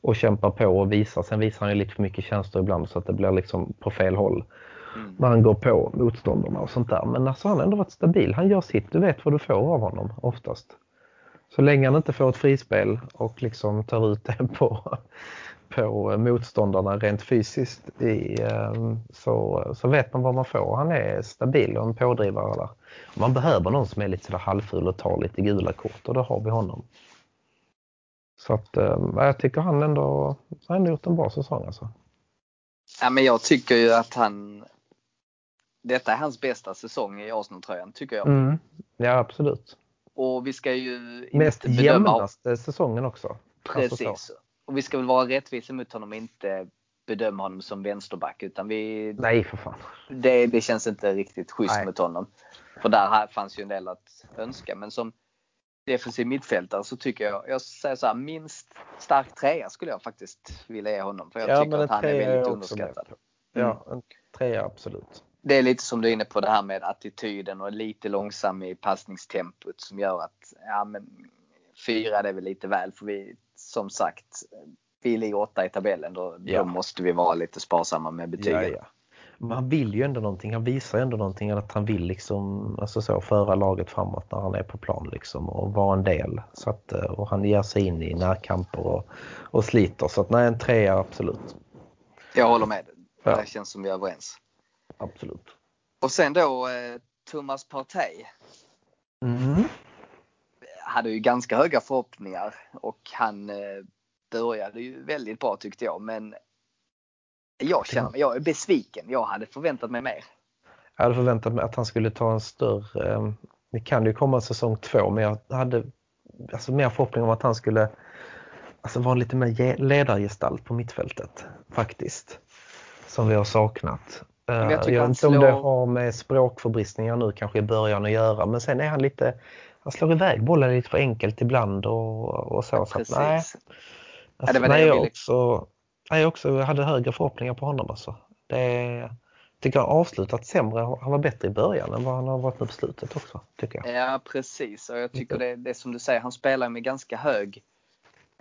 och kämpar på och visar. Sen visar han ju lite för mycket känslor ibland så att det blir liksom på fel håll. Mm. När han går på motståndarna och sånt där. Men alltså han har ändå varit stabil. Han gör sitt. Du vet vad du får av honom oftast. Så länge han inte får ett frispel och liksom tar ut det på, på motståndarna rent fysiskt i, eh, så, så vet man vad man får. Han är stabil och en pådrivare där. Man behöver någon som är lite sådär halvful och tar lite gula kort och då har vi honom. Så att eh, jag tycker han ändå han har ändå gjort en bra säsong alltså. Ja, men jag tycker ju att han, detta är hans bästa säsong i Arsenal-tröjan tycker jag. Mm. Ja absolut. Och vi ska ju inte Mest bedöma jämnaste säsongen också. Alltså så. Precis. Och vi ska väl vara rättvisa mot honom och inte bedöma honom som vänsterback utan vi, Nej för fan. det, det känns inte riktigt schysst Nej. mot honom. För där fanns ju en del att önska. Men som defensiv mittfältare så tycker jag, jag säger så här, minst stark trea skulle jag faktiskt vilja ge honom. För jag Ja, tycker att han är är väldigt med underskattad. Mm. Ja, en trea absolut. Det är lite som du är inne på det här med attityden och lite långsam i passningstempot som gör att ja, men fyra det är väl lite väl för vi som sagt vi ligger åtta i tabellen då, Ja. då måste vi vara lite sparsamma med betygen. Ja, ja. Men han vill ju ändå någonting. Han visar ju ändå någonting att han vill liksom alltså så, föra laget framåt när han är på plan liksom och vara en del. Så att, eh, och han ger sig in i närkamper och, och sliter. Så att nej, en trea absolut. Jag håller med. Ja. Det känns som vi är överens. Absolut. Och sen då eh, Thomas Partey Mm. hade ju ganska höga förhoppningar och han eh, började ju väldigt bra tyckte jag men jag känner mig, jag är besviken. Jag hade förväntat mig mer. Jag hade förväntat mig att han skulle ta en större, eh, det kan ju komma säsong två, men jag hade alltså mer förhoppning om att han skulle alltså vara lite mer ledargestalt på mittfältet faktiskt. Som vi har saknat. jag jag tycker vet han inte om det slår- har med språkförbristningar nu kanske i början att göra men sen är han lite, han slår iväg bollen lite för enkelt ibland och, och så. så att, nej, alltså, det var det nej, jag jag, ville- också, jag också hade högre förhoppningar på honom alltså. Det tycker jag avslutat sämre. Han var bättre i början än vad han har varit nu på slutet också tycker jag. Ja precis och jag tycker det, det som du säger, han spelar med ganska hög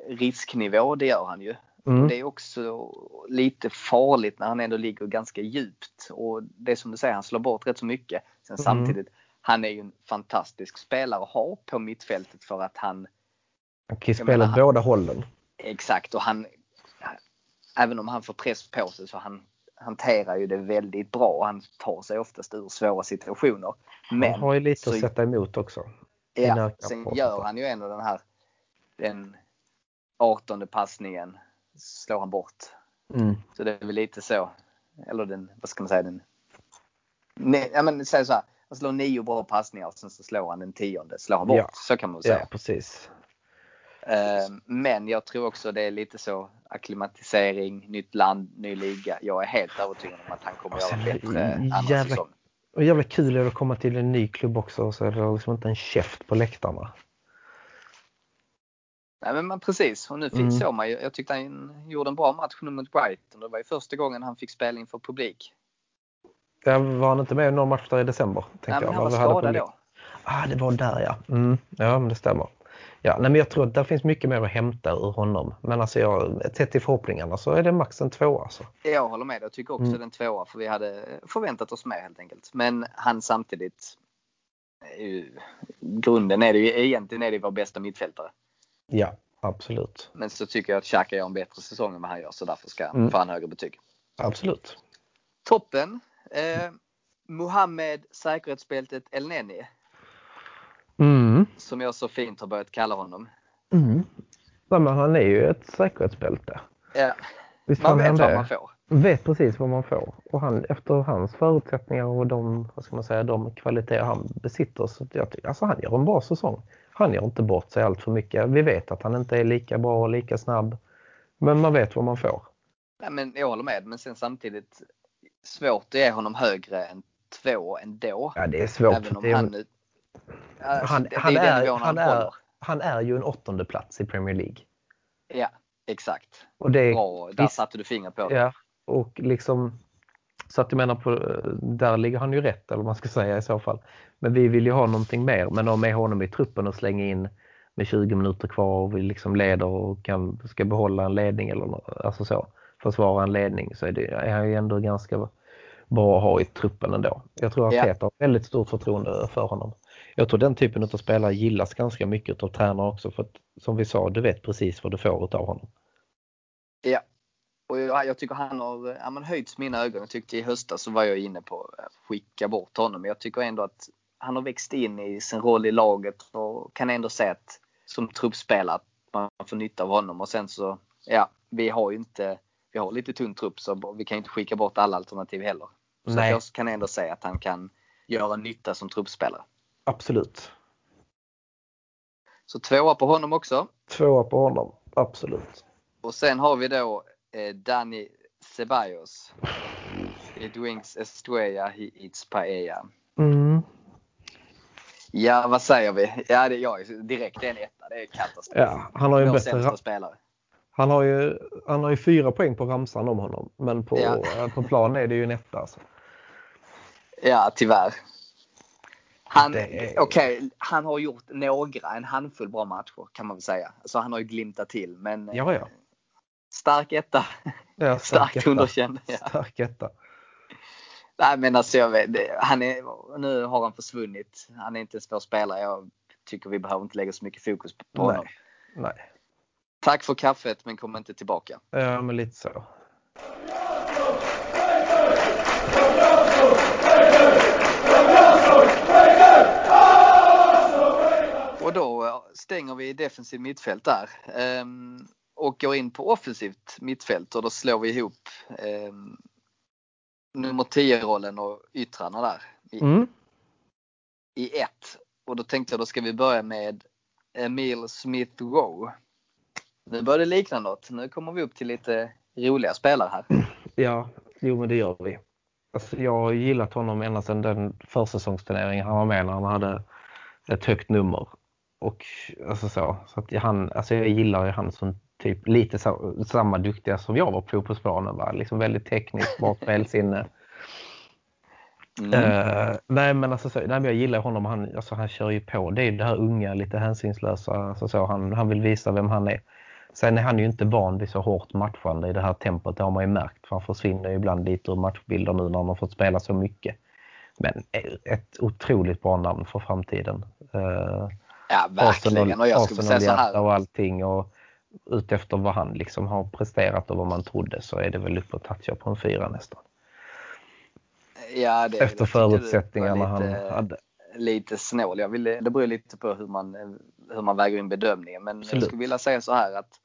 risknivå, det gör han ju. Mm. Det är också lite farligt när han ändå ligger ganska djupt. Och det som du säger, han slår bort rätt så mycket. Sen Mm. samtidigt, han är ju en fantastisk spelare att ha på mittfältet för att han Han kan spela åt båda hållen. Exakt och han Även om han får press på sig så han hanterar ju det väldigt bra han tar sig oftast ur svåra situationer. Men han har ju lite så- att sätta emot också. ja, sen gör han ju ändå den här den 18 passningen slår han bort. Mm. Så det är väl lite så. Eller den, vad ska man säga, den Nej, ja, men säg så här. Han slår nio bra passningar och sen så slår han den tionde. Slår han bort. Ja. Så kan man säga. Ja, precis. Eh, Men jag tror också det är lite så akklimatisering, nytt land, ny liga. Jag är helt övertygad om att han kommer Och göra bättre andra jävla- säsong. Och jävla kul är det att komma till en ny klubb också och så är det liksom inte en käft på läktarna. Nej men man, precis. Och nu fick, Mm. såg man ju. Jag tyckte han gjorde en bra match nu mot Brighton. Det var ju första gången han fick spela inför publik. Där var han inte med i någon match där i december? Nej, men jag, han var skadad då. Ah, det var där ja. Mm. Ja, men det stämmer. Ja, nej, men jag tror att det finns mycket mer att hämta ur honom. Men alltså jag, sett till förhoppningarna så är det max en två alltså. Jag håller med. Jag tycker också Mm. den tvåa för vi hade förväntat oss mer helt enkelt. Men han samtidigt. ju- Grunden är det ju egentligen är det vår bästa mittfältare. Ja, absolut. Men så tycker jag att Xhaka gör en bättre säsong än vad han gör så därför ska han Mm. få han högre betyg. Absolut. Toppen. Eh, Mohammed säkerhetsbältet El Neni Mm. som jag så fint har börjat kalla honom. Mm. Men han är ju ett säkerhetsbälte. Ja, Visst man vet vad man får. vet precis vad man får. Och han, efter hans förutsättningar och de, vad ska man säga, de kvaliteter han besitter så jag tycker, alltså han gör en bra säsong. Han gör inte bort sig allt för mycket. Vi vet att han inte är lika bra och lika snabb. Men man vet vad man får. Nej, men jag håller med. Men sen samtidigt svårt att ge honom högre än två ändå. Ja, det är svårt. Även om det är, han han, det, han, det är han, är, han är ju en åttonde plats i Premier League. Ja, exakt. Och det Bra. Där visst- satte du fingret på det. Ja, och liksom så att jag menar på, där ligger han ju rätt eller vad man ska säga i så fall. Men vi vill ju ha någonting mer, men om med honom i truppen och slänga in med 20 minuter kvar och vi liksom leder och kan, ska behålla en ledning eller alltså så, försvara en ledning så är, det, är han ju ändå ganska bra att ha i truppen ändå. Jag tror att Ja. Peter har väldigt stort förtroende för honom. Jag tror den typen av spelare gillas ganska mycket av tränare också för att som vi sa, du vet precis vad du får av honom. Ja. Och jag, jag tycker han har ja, men höjts mina ögon. Jag tyckte i höstas så var jag inne på att skicka bort honom. Men jag tycker ändå att han har växt in i sin roll i laget och kan ändå säga att som truppspelare att man får nytta av honom. Och sen så, ja, vi har ju inte, vi har lite tunn trupp så vi kan inte skicka bort alla alternativ heller. Så Nej. jag kan ändå säga att han kan göra nytta som truppspelare. Absolut. Så tvåa på honom också. Tvåa på honom, absolut. Och sen har vi då eh, Danny Ceballos. *laughs* It wings Estrella, he eats paella. Mm. Ja, vad säger vi? Ja, det är jag. Direkt en etta. Det är katastrof. Ja, han har ju en bättre spelare. han har ju han har ju fyra poäng på ramsan om honom. Men på, Ja. eh, på plan är det ju en etta. Alltså. Ja, tyvärr. Han, är- okej, han har gjort några, en handfull bra matcher kan man väl säga. Så han har ju glimtat till. Men Ja, ja. stark etta. ja *laughs* Starkt etta. underkänd. Ja. Stark etta. Nej men alltså jag vet, han är, nu har han försvunnit. Han är inte en svår spelare. Jag tycker vi behöver inte lägga så mycket fokus på honom. Nej. Nej. Tack för kaffet men kom inte tillbaka. Ja, men lite så. Och då eh, stänger vi defensiv mittfält där. Ehm, och går in på offensivt mittfält och då slår vi ihop ehm, nummer 10-rollen och yttrarna där i, Mm. i ett. Och då tänkte jag då ska vi börja med Emil Smith Rowe. Nu börjar det likna något. Nu kommer vi upp till lite roliga spelare här. *clears throat* Ja, jo men det gör vi. Alltså, jag har gillat honom ända sedan den försäsongsturneringen han var med när han hade ett högt nummer. Och alltså så, så att han, alltså jag gillar ju han som typ lite så, samma duktiga som jag var på fotbollsplanen. Va? Liksom väldigt tekniskt, bra *laughs* spelsinne. Mm. Uh, nej men alltså så, nej, men jag gillar honom. Han, alltså, han kör ju på. Det är det här unga, lite hänsynslösa. Alltså, så, han, han vill visa vem han är. Sen är han ju inte van vid så hårt matchande i det här tempot. Det har man ju märkt. För han försvinner ju ibland lite ur matchbilder nu när han har fått spela så mycket. Men ett otroligt bra namn för framtiden. Uh, ja, verkligen. Och jag skulle säga så här. och allting. Och utefter vad han liksom har presterat och vad man trodde så är det väl uppe och toucha på en fyra nästan. Ja, det, Efter förutsättningarna lite, han hade. Lite snål. Jag vill, det beror lite på hur man, hur man väger in bedömningen. Men Absolut. jag skulle vilja säga så här att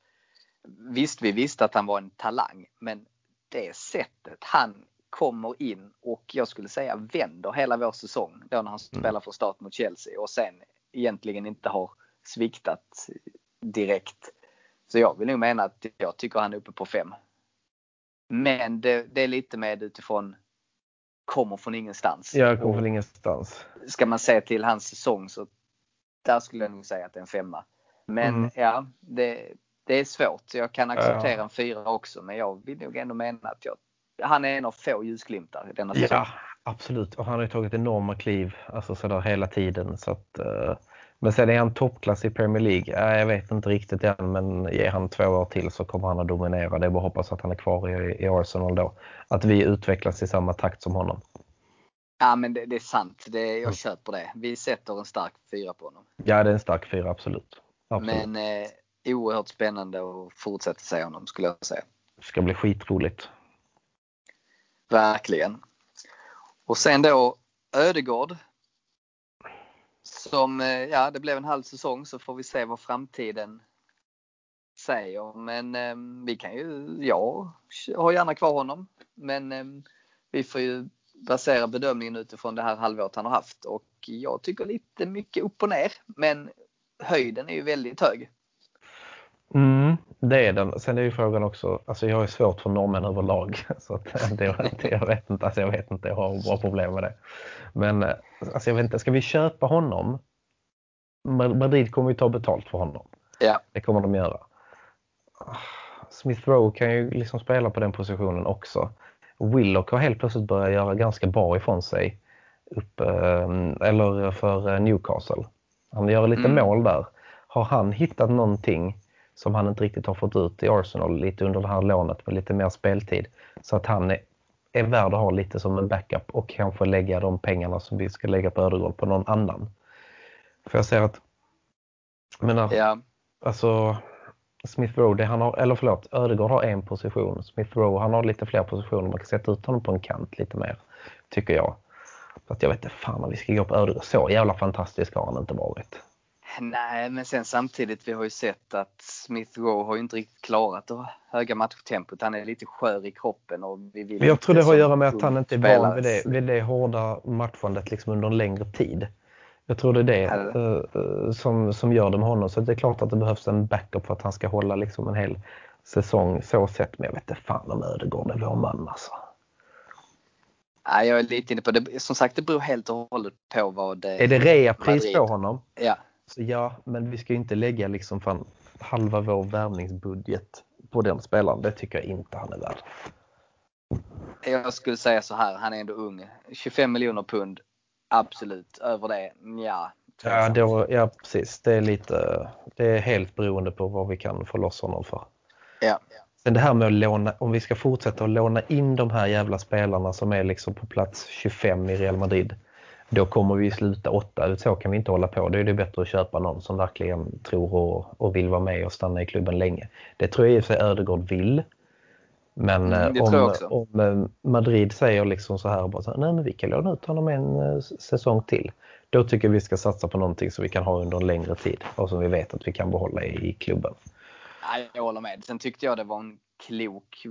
visst, vi visste att han var en talang, men det sättet han kommer in och jag skulle säga vänder hela vår säsong då när han mm. spelar för start mot Chelsea och sen egentligen inte har sviktat direkt. Så jag vill nog mena att jag tycker han är uppe på fem. Men det, det är lite med utifrån kommer från ingenstans. Ja, kommer från ingenstans. Ska man se till hans säsong så där skulle jag nog säga att det är en femma. Men mm. ja, det, det är svårt. Jag kan acceptera ja. en fyra också men jag vill nog ändå mena att jag, han är en av få ljusglimtar denna säsong. Ja, absolut. Och han har ju tagit enorma kliv alltså sådär hela tiden. Så att, uh, men sen är han toppklass i Premier League. Jag vet inte riktigt än men ger han två år till så kommer han att dominera. Det är bara att hoppas att han är kvar i, i Arsenal då. Att vi utvecklas i samma takt som honom. Ja men det, det är sant. Det, jag mm. köper det. Vi sätter en stark fyra på honom. Ja det är en stark fyra absolut. absolut. Men eh, oerhört spännande att fortsätta se honom skulle jag säga. Det ska bli skitroligt. Verkligen. Och sen då Ödegård som, eh, ja det blev en halv säsong så får vi se vad framtiden säger. Men eh, vi kan ju, jag har gärna kvar honom. Men eh, vi får ju basera bedömningen utifrån det här halvåret han har haft och jag tycker lite mycket upp och ner. Men höjden är ju väldigt hög. Mm, det är den. Sen är ju frågan också, alltså jag har svårt för norrmän överlag. *laughs* Så att det, jag vet inte, alltså jag vet inte, jag har bra problem med det. Men alltså jag vet inte, ska vi köpa honom? Madrid kommer ju ta betalt för honom. Ja. Det kommer de göra. Smith Rowe kan ju liksom spela på den positionen också. Willock har helt plötsligt börjat göra ganska bra ifrån sig upp, eh, eller för Newcastle. Han gör lite mm. mål där. Har han hittat någonting som han inte riktigt har fått ut i Arsenal lite under det här lånet med lite mer speltid. Så att han är, är värd att ha lite som en backup och kanske lägga de pengarna som vi ska lägga på Ödegård på någon annan. För jag ser att, jag menar, ja. alltså Smith Rowe, han har, eller förlåt, Ödegård har en position. Smith Rowe, han har lite fler positioner. Man kan sätta ut honom på en kant lite mer, tycker jag. Så att jag vet inte fan om vi ska gå på Ödegård. Så jävla fantastisk har han inte varit. *laughs* Nej, men sen samtidigt, vi har ju sett att Smith Rowe har ju inte riktigt klarat det höga matchtempot. Han är lite skör i kroppen och vi vill Jag tror det har att göra med att han inte är van vid det, vid det hårda matchandet liksom under en längre tid. Jag tror det är det uh, som, som gör det med honom. Så det är klart att det behövs en backup för att han ska hålla liksom en hel säsong så sett. Men jag vet inte fan om Ödegård är vår man alltså. Nej, jag är lite inne på det. Som sagt, det beror helt och hållet på vad det är. det reapris på honom? Ja. Så ja, men vi ska inte lägga liksom fan halva vår värvningsbudget på den spelaren. Det tycker jag inte han är värd. Jag skulle säga så här, han är ändå ung. 25 miljoner pund, absolut. Över det, ja. Ja, då, ja, precis. Det är lite, det är helt beroende på vad vi kan få loss honom för. Ja. Men det här med att låna, om vi ska fortsätta att låna in de här jävla spelarna som är liksom på plats 25 i Real Madrid då kommer vi sluta åtta. Så kan vi inte hålla på. Då är det bättre att köpa någon som verkligen tror och, och vill vara med och stanna i klubben länge. Det tror jag i och för sig Ödegård vill. Men mm, om, om, eh, Madrid säger liksom så här, bara så här, nej men vi kan låna ut honom en uh, säsong till. Då tycker vi ska satsa på någonting som vi kan ha under en längre tid och som vi vet att vi kan behålla i, i klubben. Jag håller med. Sen tyckte jag det var en klok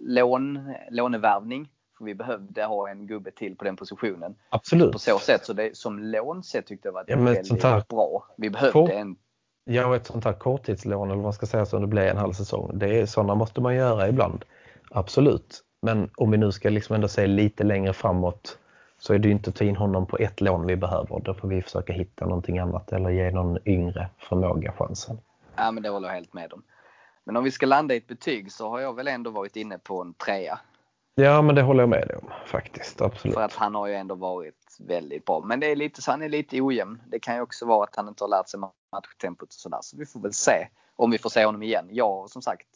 lån, lånevärvning. För vi behövde ha en gubbe till på den positionen. Absolut. På så sätt, så det, som lånset tyckte jag var ja, väldigt bra. Vi behövde en Ja, ett sånt här korttidslån eller vad man ska säga som det blir en halv säsong. Det är, sådana måste man göra ibland. Absolut. Men om vi nu ska liksom ändå se lite längre framåt så är det ju inte att ta in honom på ett lån vi behöver. Då får vi försöka hitta någonting annat eller ge någon yngre förmåga chansen. Ja, men det håller jag helt med om. Men om vi ska landa i ett betyg så har jag väl ändå varit inne på en trea. Ja, men det håller jag med om faktiskt. Absolut. För att han har ju ändå varit väldigt bra. Men det är lite så han är lite ojämn. Det kan ju också vara att han inte har lärt sig matchtempot och sådär. Så vi får väl se om vi får se honom igen. Ja, som sagt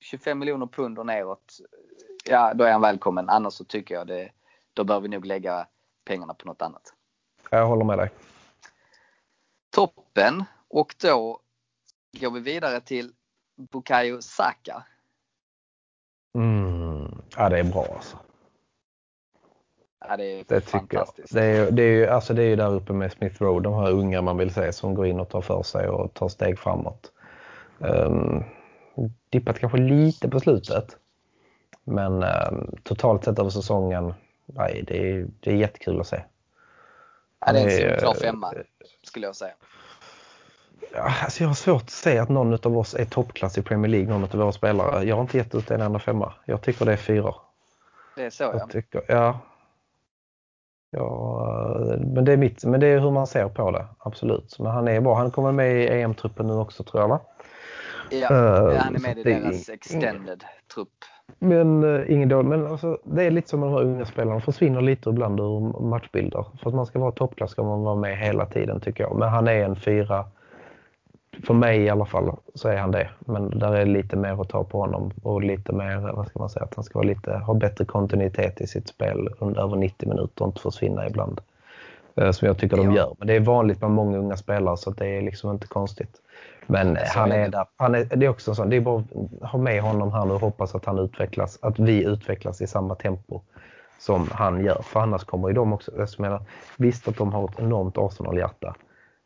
25 miljoner pund och neråt. Ja, då är han välkommen. Annars så tycker jag det. Då bör vi nog lägga pengarna på något annat. Jag håller med dig. Toppen. Och då går vi vidare till Bukayo Saka. Mm. Ja, det är bra alltså. Ja, det är Det fantastiskt. Det är, det är ju alltså det är ju där uppe med Smith Road, de här unga man vill se som går in och tar för sig och tar steg framåt. Um, dippat kanske lite på slutet. Men um, totalt sett över säsongen, nej, det, är, det är jättekul att se. Ja, det är en solklar femma skulle jag säga. Ja, alltså jag har svårt att säga att någon av oss är toppklass i Premier League, någon av våra spelare. Jag har inte gett ut en enda femma. Jag tycker det är fyra. Det är så ja. Jag tycker, ja. Ja, men det är mitt, men det är hur man ser på det, absolut. Men han är bra. Han kommer med i EM-truppen nu också tror jag va? ja. Eh, han är med i är deras extended trupp. Men uh, ingen dålig, men alltså, det är lite som de här unga spelarna, de försvinner lite ibland ur matchbilder. För att man ska vara toppklass ska man vara med hela tiden tycker jag. Men han är en fyra. För mig i alla fall så är han det. Men där är lite mer att ta på honom och lite mer, vad ska man säga, att han ska lite, ha bättre kontinuitet i sitt spel under över 90 minuter och inte försvinna ibland. Eh, Som jag tycker de Ja. gör. Men det är vanligt med många unga spelare så det är liksom inte konstigt. Men han är där. Han är, det är också så. Det är bara att ha med honom här nu och hoppas att han utvecklas, att vi utvecklas i samma tempo som han gör. För annars kommer ju de också, jag menar, visst att de har ett enormt Arsenal-hjärta.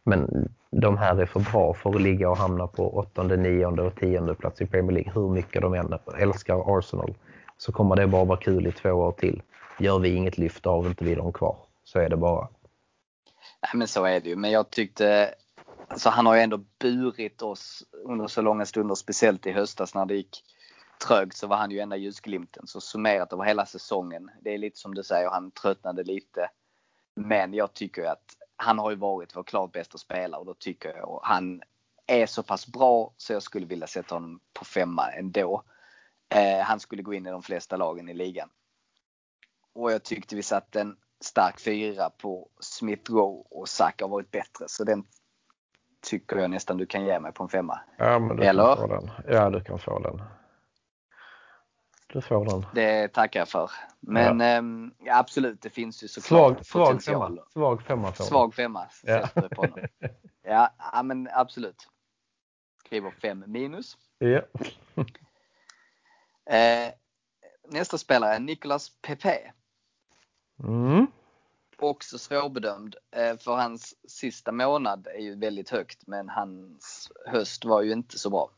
Men de här är för bra för att ligga och hamna på åttonde, nionde och tionde plats i Premier League. Hur mycket de än älskar Arsenal så kommer det bara vara kul i två år till. Gör vi inget lyft av inte vi dem kvar. Så är det bara. Nej, men så är det ju. Men jag tyckte, alltså han har ju ändå burit oss under så långa stunder, speciellt i höstas när det gick trögt så var han ju enda ljusglimten. Så summerat över hela säsongen, det är lite som du säger, han tröttnade lite. Men jag tycker ju att han har ju varit vår klart bästa spelare och då tycker jag att han är så pass bra så jag skulle vilja sätta honom på femma ändå. Eh, han skulle gå in i de flesta lagen i ligan. Och jag tyckte vi satte en stark fyra på Smith Rowe och Saka har varit bättre. Så den tycker jag nästan du kan ge mig på en femma. Ja, men du Eller? kan få den. Ja, du kan få den. Du får den. Det tackar jag för. Men ehm, ja, absolut, det finns ju såklart svag potential. femma. Svag femma. Svag femma Ja. på honom. *laughs* Ja, ja, men absolut. Skriver fem minus. Ja. *laughs* Eh, nästa spelare är Nicolas Pepe. Mm. Också svårbedömd. Eh, för hans sista månad är ju väldigt högt men hans höst var ju inte så bra.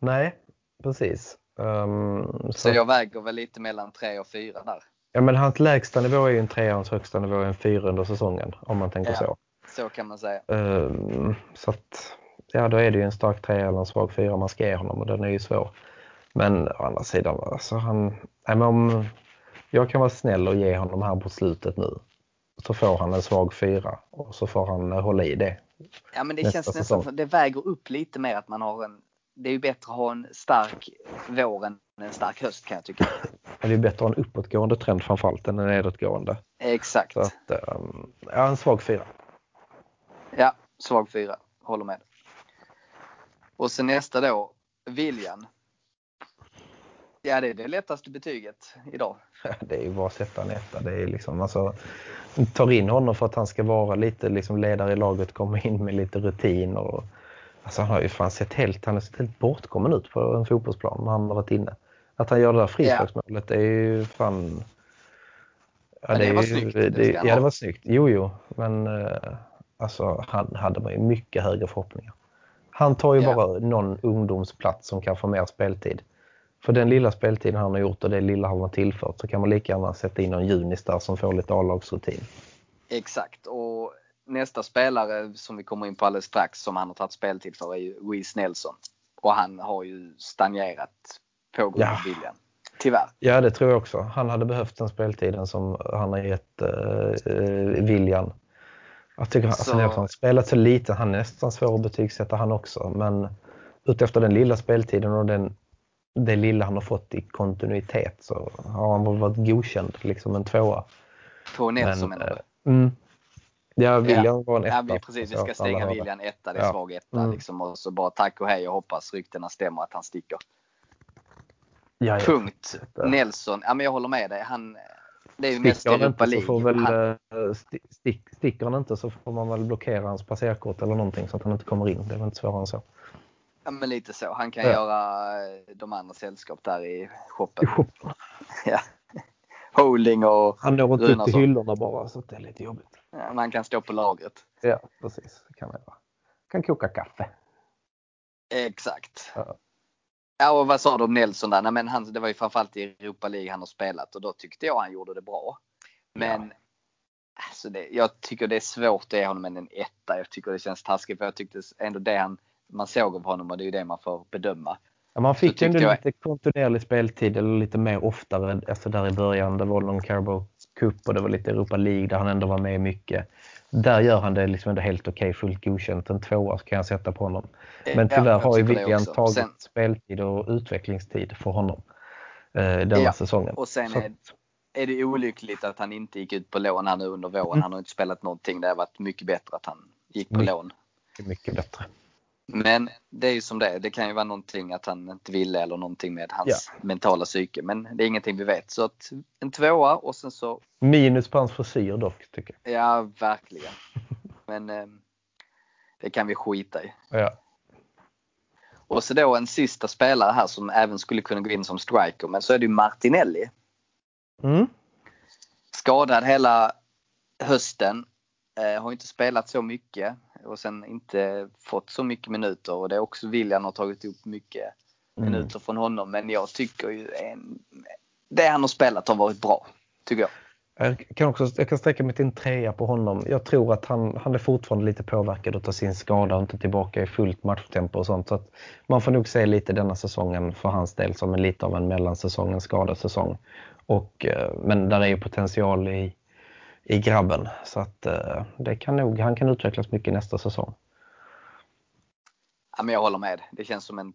Nej, precis. Um, så, Så jag väger väl lite mellan tre och fyra där. ja, men hans lägsta nivå är ju en trea, hans högsta nivå är en fyra under säsongen. Om man tänker Ja. så. Så kan man säga. Um, så att, ja då är det ju en stark trea eller en svag fyra man ska ge honom och den är ju svår. Men å andra sidan, alltså han, nej, men om jag kan vara snäll och ge honom här på slutet nu. Så får han en svag fyra och så får han hålla i det. Ja men det Nästa känns nästan som det väger upp lite mer att man har en det är ju bättre att ha en stark vår än en stark höst kan jag tycka. Men det är bättre att ha en uppåtgående trend framförallt än en nedåtgående. Exakt. Så att, um, ja, en svag fyra. Ja, svag fyra. Håller med. Och sen nästa då, William. Ja, det är det lättaste betyget idag. *laughs* Det är ju bara att sätta en etta. Det är liksom, alltså, tar in honom för att han ska vara lite liksom ledare i laget, komma in med lite rutin. Och, alltså han har ju fan sett helt, han har sett helt bortkommen ut på en fotbollsplan när han har varit inne. Att han gör det där frisparksmålet är ju fan... Ja, det är var ju- snyggt, det Det, ja, det var snyggt. Jo, jo. Men eh, alltså, han hade man ju mycket högre förhoppningar. Han tar ju Ja. bara någon ungdomsplats som kan få mer speltid. För den lilla speltiden han har gjort och det lilla han har tillfört så kan man lika gärna sätta in någon Junis där som får lite A-lagsrutin. Exakt. Och nästa spelare som vi kommer in på alldeles strax som han har tagit speltid för är ju Weiss Nelson. Och han har ju stagnerat på grund av Ja. viljan. Tyvärr. Ja, det tror jag också. Han hade behövt den speltiden som han har gett eh, eh, William. Jag tycker alltså, Så- när han har spelat så lite, han är nästan svår att betygsätta han också. Men utefter den lilla speltiden och den, det lilla han har fått i kontinuitet så har han väl varit godkänd, liksom en tvåa. På Nelson Men, menar du? eh, mm. Ja, William var en etta. Ja, vi, precis. Vi ska stänga. William etta. Det är Ja. svag etta Mm. liksom. Och så bara tack och hej och hoppas ryktena stämmer att han sticker. Ja. Punkt. Nelson. Ja, men jag håller med dig. Han, det är ju mest Europa inte så får League. väl, Han, eh, sti- stick, sticker han inte så får man väl blockera hans passerkort eller någonting så att han inte kommer in. Det är väl inte svårare än så. ja, men lite så. Han kan Ja. göra eh, de andra sällskap där i shoppen. Jo, *laughs* Ja. Holding och Han når inte upp till hyllorna bara så det är lite jobbigt. Ja, man kan stå på lagret. Ja, precis. Det kan man göra. Kan koka kaffe. Exakt. Ja. Ja, och vad sa du om Nelson där? Nej, men han, det var ju framförallt i Europa League han har spelat och då tyckte jag han gjorde det bra. Men alltså det, jag tycker det är svårt att ge honom en, etta. Jag tycker det känns taskigt för jag tyckte ändå det han, man såg av honom och det är ju det man får bedöma. Ja, man fick ju ändå jag- lite kontinuerlig speltid eller lite mer oftare alltså där i början. Det var någon Carabao Cup och det var lite Europa League där han ändå var med mycket. Där gör han det liksom ändå helt okej, fullt godkänt. En tvåa kan jag sätta på honom. Men Ja, tyvärr jag har ju William tagit Sen- speltid och utvecklingstid för honom eh, denna Ja, säsongen. och sen Så är- det olyckligt att han inte gick ut på lån här nu under våren? Mm. Han har inte spelat någonting. Det har varit mycket bättre att han gick på Mycket. lån. mycket bättre. Men det är ju som det är. Det kan ju vara någonting att han inte ville eller någonting med hans mentala psyke. Men det är ingenting vi vet. Så att en tvåa och sen så, Minus på hans frisyr dock, tycker ja verkligen. *laughs* Men eh, det kan vi skita i. jag. Ja. Och så då en sista spelare här som även skulle kunna gå in som striker. Men så är det ju Martinelli. Mm. Skadad hela hösten. Eh, har inte spelat så mycket och sen inte fått så mycket minuter. Och det är också William har tagit upp mycket Mm. minuter från honom. Men jag tycker ju en, det han har spelat har varit bra. Tycker jag. Jag kan, också, jag kan sträcka mig till en trea på honom. Jag tror att han, han är fortfarande lite påverkad av sin skada och inte tillbaka i fullt matchtempo och sånt. Så att man får nog se lite denna säsongen för hans del som en lite av en mellansäsong, en skadesäsong. Och, eh, men där är ju potential i, i grabben så att eh, det kan nog, han kan utvecklas mycket nästa säsong. Ja, men jag håller med. Det känns som en,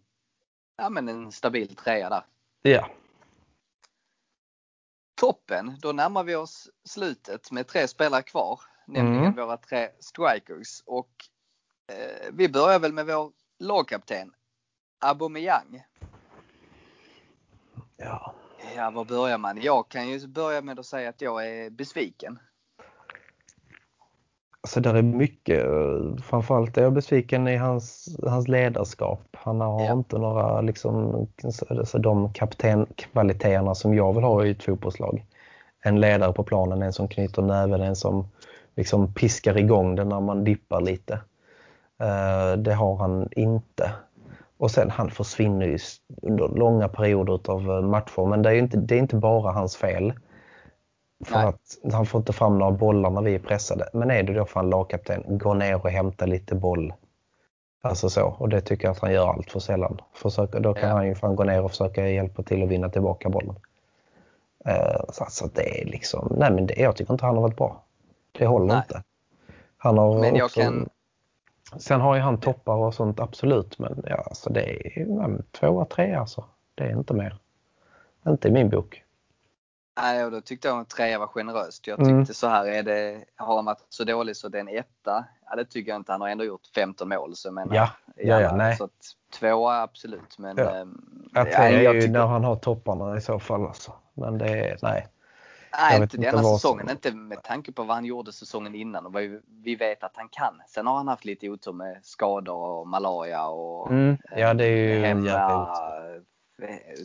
ja, men en stabil trea där. Ja, Toppen, då närmar vi oss slutet med tre spelare kvar. Nämligen Mm. våra tre strikers. Och eh, vi börjar väl med vår lagkapten Aubameyang. ja. Ja, var börjar man? Jag kan ju börja med att säga att jag är besviken. Alltså där är mycket, eh, framförallt är jag besviken i hans, hans ledarskap. Han har Ja. inte några liksom, alltså de kaptenkvaliteterna som jag vill ha i ett fotbollslag. En ledare på planen, en som knyter näven, en som liksom piskar igång det när man dippar lite. Eh, Det har han inte. Och sen han försvinner ju under långa perioder av matcher men det är inte, det är inte bara hans fel. För Nej. att han får inte fram några bollar när vi är pressade. Men är du då för en lagkapten, gå ner och hämta lite boll. Alltså så. Och det tycker jag att han gör allt för sällan. Försöka, då kan Ja. han ju fan gå ner och försöka hjälpa till att vinna tillbaka bollen. Eh, så alltså det är liksom, nej men det, jag tycker inte han har varit bra. Det håller Nej. inte. Han har Men jag också, kan- Sen har ju han toppar och sånt absolut. Men ja, alltså det är men tvåa, trea alltså. Det är inte mer. Inte i min bok. Nej, och då tyckte jag att trea var generöst. Jag Mm. tyckte så här, är det, har han varit så dålig så det är en etta? Ja, det tycker jag inte. Han har ändå gjort 15 mål. Så menar, Ja, ja, ja, nej. Så att, tvåa absolut. Men Ja. ehm, Ja, ja, är jag ju tycker- när han har topparna i så fall alltså. Men det är, nej. Nej, inte denna vad säsongen. Inte med tanke på vad han gjorde säsongen innan och vad vi- vet att han kan. Sen har han haft lite otur med skador och malaria och Mm, ja, det är ju eh, hemma,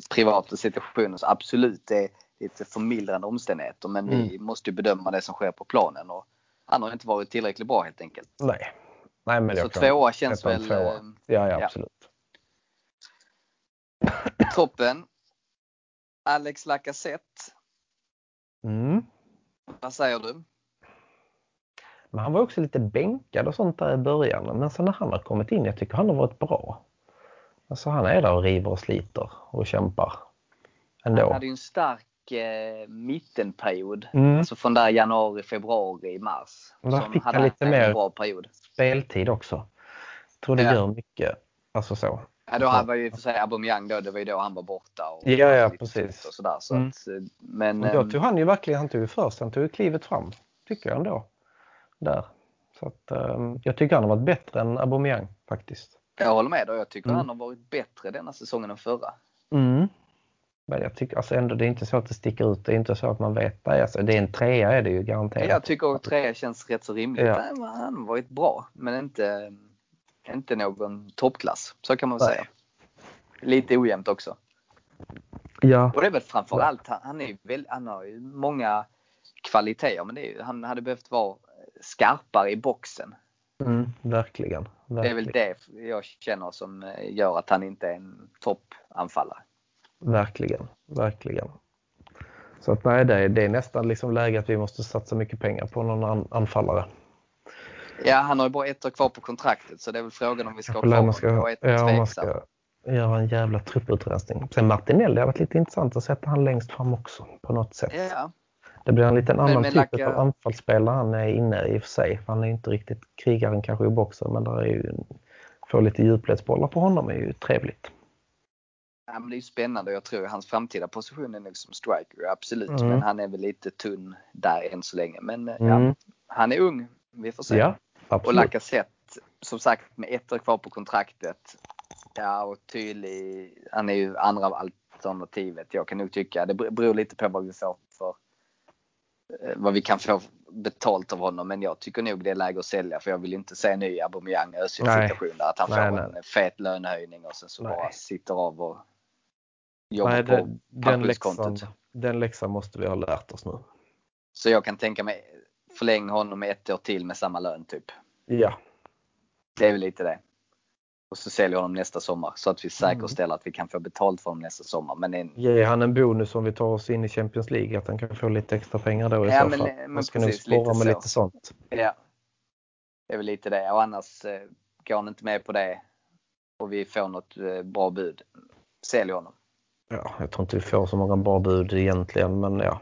privata situationer. Så absolut, det är lite förmildrande omständigheter. Men Mm. vi måste ju bedöma det som sker på planen. Och han har inte varit tillräckligt bra helt enkelt. Nej. Nej men Så tvåa känns väl tvåa. eh, Ja, ja, ja. absolut. *clears throat* toppen. Alex Lacazette, Mm. vad säger du? Men han var också lite bänkad och sånt där i början. Men sen när han har kommit in, jag tycker han har varit bra. Alltså han är där och river och sliter och kämpar. Ändå. Han hade ju en stark eh, mittenperiod. Mm. Alltså från där januari, februari, mars. Och där fick han hade lite mer- bra period. Speltid också. Jag tror det Ja. gör mycket. Alltså så. Ja, då han var ju för sig Aubameyang då, det var ju då han var borta. Och Ja, ja, lite precis. Och sådär, så Mm. att, eh, men Och då ehm, tog han ju verkligen, han tog ju först, han tog ju klivet fram. Tycker jag ändå. Där. Så att, ehm, jag tycker han har varit bättre än Aubameyang faktiskt. Jag håller med och jag tycker Mm. han har varit bättre denna säsongen än förra. Mm. Men jag tycker alltså ändå det är inte så att det sticker ut. Det är inte så att man vet. Nej, alltså, det är en trea är det ju garanterat. Jag tycker att trea känns rätt så rimligt. Ja. Nej, Han har varit bra men inte, inte någon toppklass. Så kan man väl Nej. säga. Lite ojämnt också. Ja. Och det är väl framförallt, han, han, är väl, han har ju många kvaliteter men det är han hade behövt vara skarpare i boxen. Mm, verkligen. Det är väl Verkligen. det jag känner som eh, gör att han inte är en toppanfallare. Verkligen. Verkligen. Så att nej, det är, det är nästan liksom läge att vi måste satsa mycket pengar på någon an, anfallare. Ja, han har ju bara ett år kvar på kontraktet så det är väl frågan om vi ska ha kvar honom. Ska, är ja, man ska göra en jävla trupputrensning. Sen Martinelli det har varit lite intressant att sätta han längst fram också på något sätt. Ja, Det blir en liten annan men typ Lacka- av anfallsspelare han är inne i och för sig. Han är inte riktigt krigaren kanske i boxen men där är ju få lite djupledsbollar på honom är ju trevligt. ja, men det är ju spännande jag tror hans framtida position är nog som striker, absolut. Mm. Men han är väl lite tunn där än så länge. Men eh, ja, Mm. han är ung. Vi får se. Ja, och. Lacazette, som sagt med ett år kvar på kontraktet. Ja, och tydlig. Han är ju andra alternativet. Jag kan nog tycka. Det beror lite på vad vi får vad vi kan få betalt av honom. Men jag tycker nog det är läge att sälja för jag vill inte se en ny Aubameyang situation där att han Nej, får nej. en fet lönehöjning och sen så Nej. bara sitter av och jobbar Nej, på den, läxan, den läxan måste vi ha lärt oss nu. Så jag kan tänka mig förläng honom ett år till med samma lön typ. Ja, Det är väl lite det. Och så säljer honom nästa sommar så att vi Mm. säkerställer att vi kan få betalt för honom nästa sommar. Men en, ge han en bonus om vi tar oss in i Champions League att han kan få lite extra pengar då i Ja, så men- fall. men Man ska nog precis, spåra lite med så. lite sånt. ja, det är väl lite det. Och annars eh, går han inte med på det och vi får något eh, bra bud. Sälj honom. Ja, jag tror inte vi får så många bra bud egentligen men ja.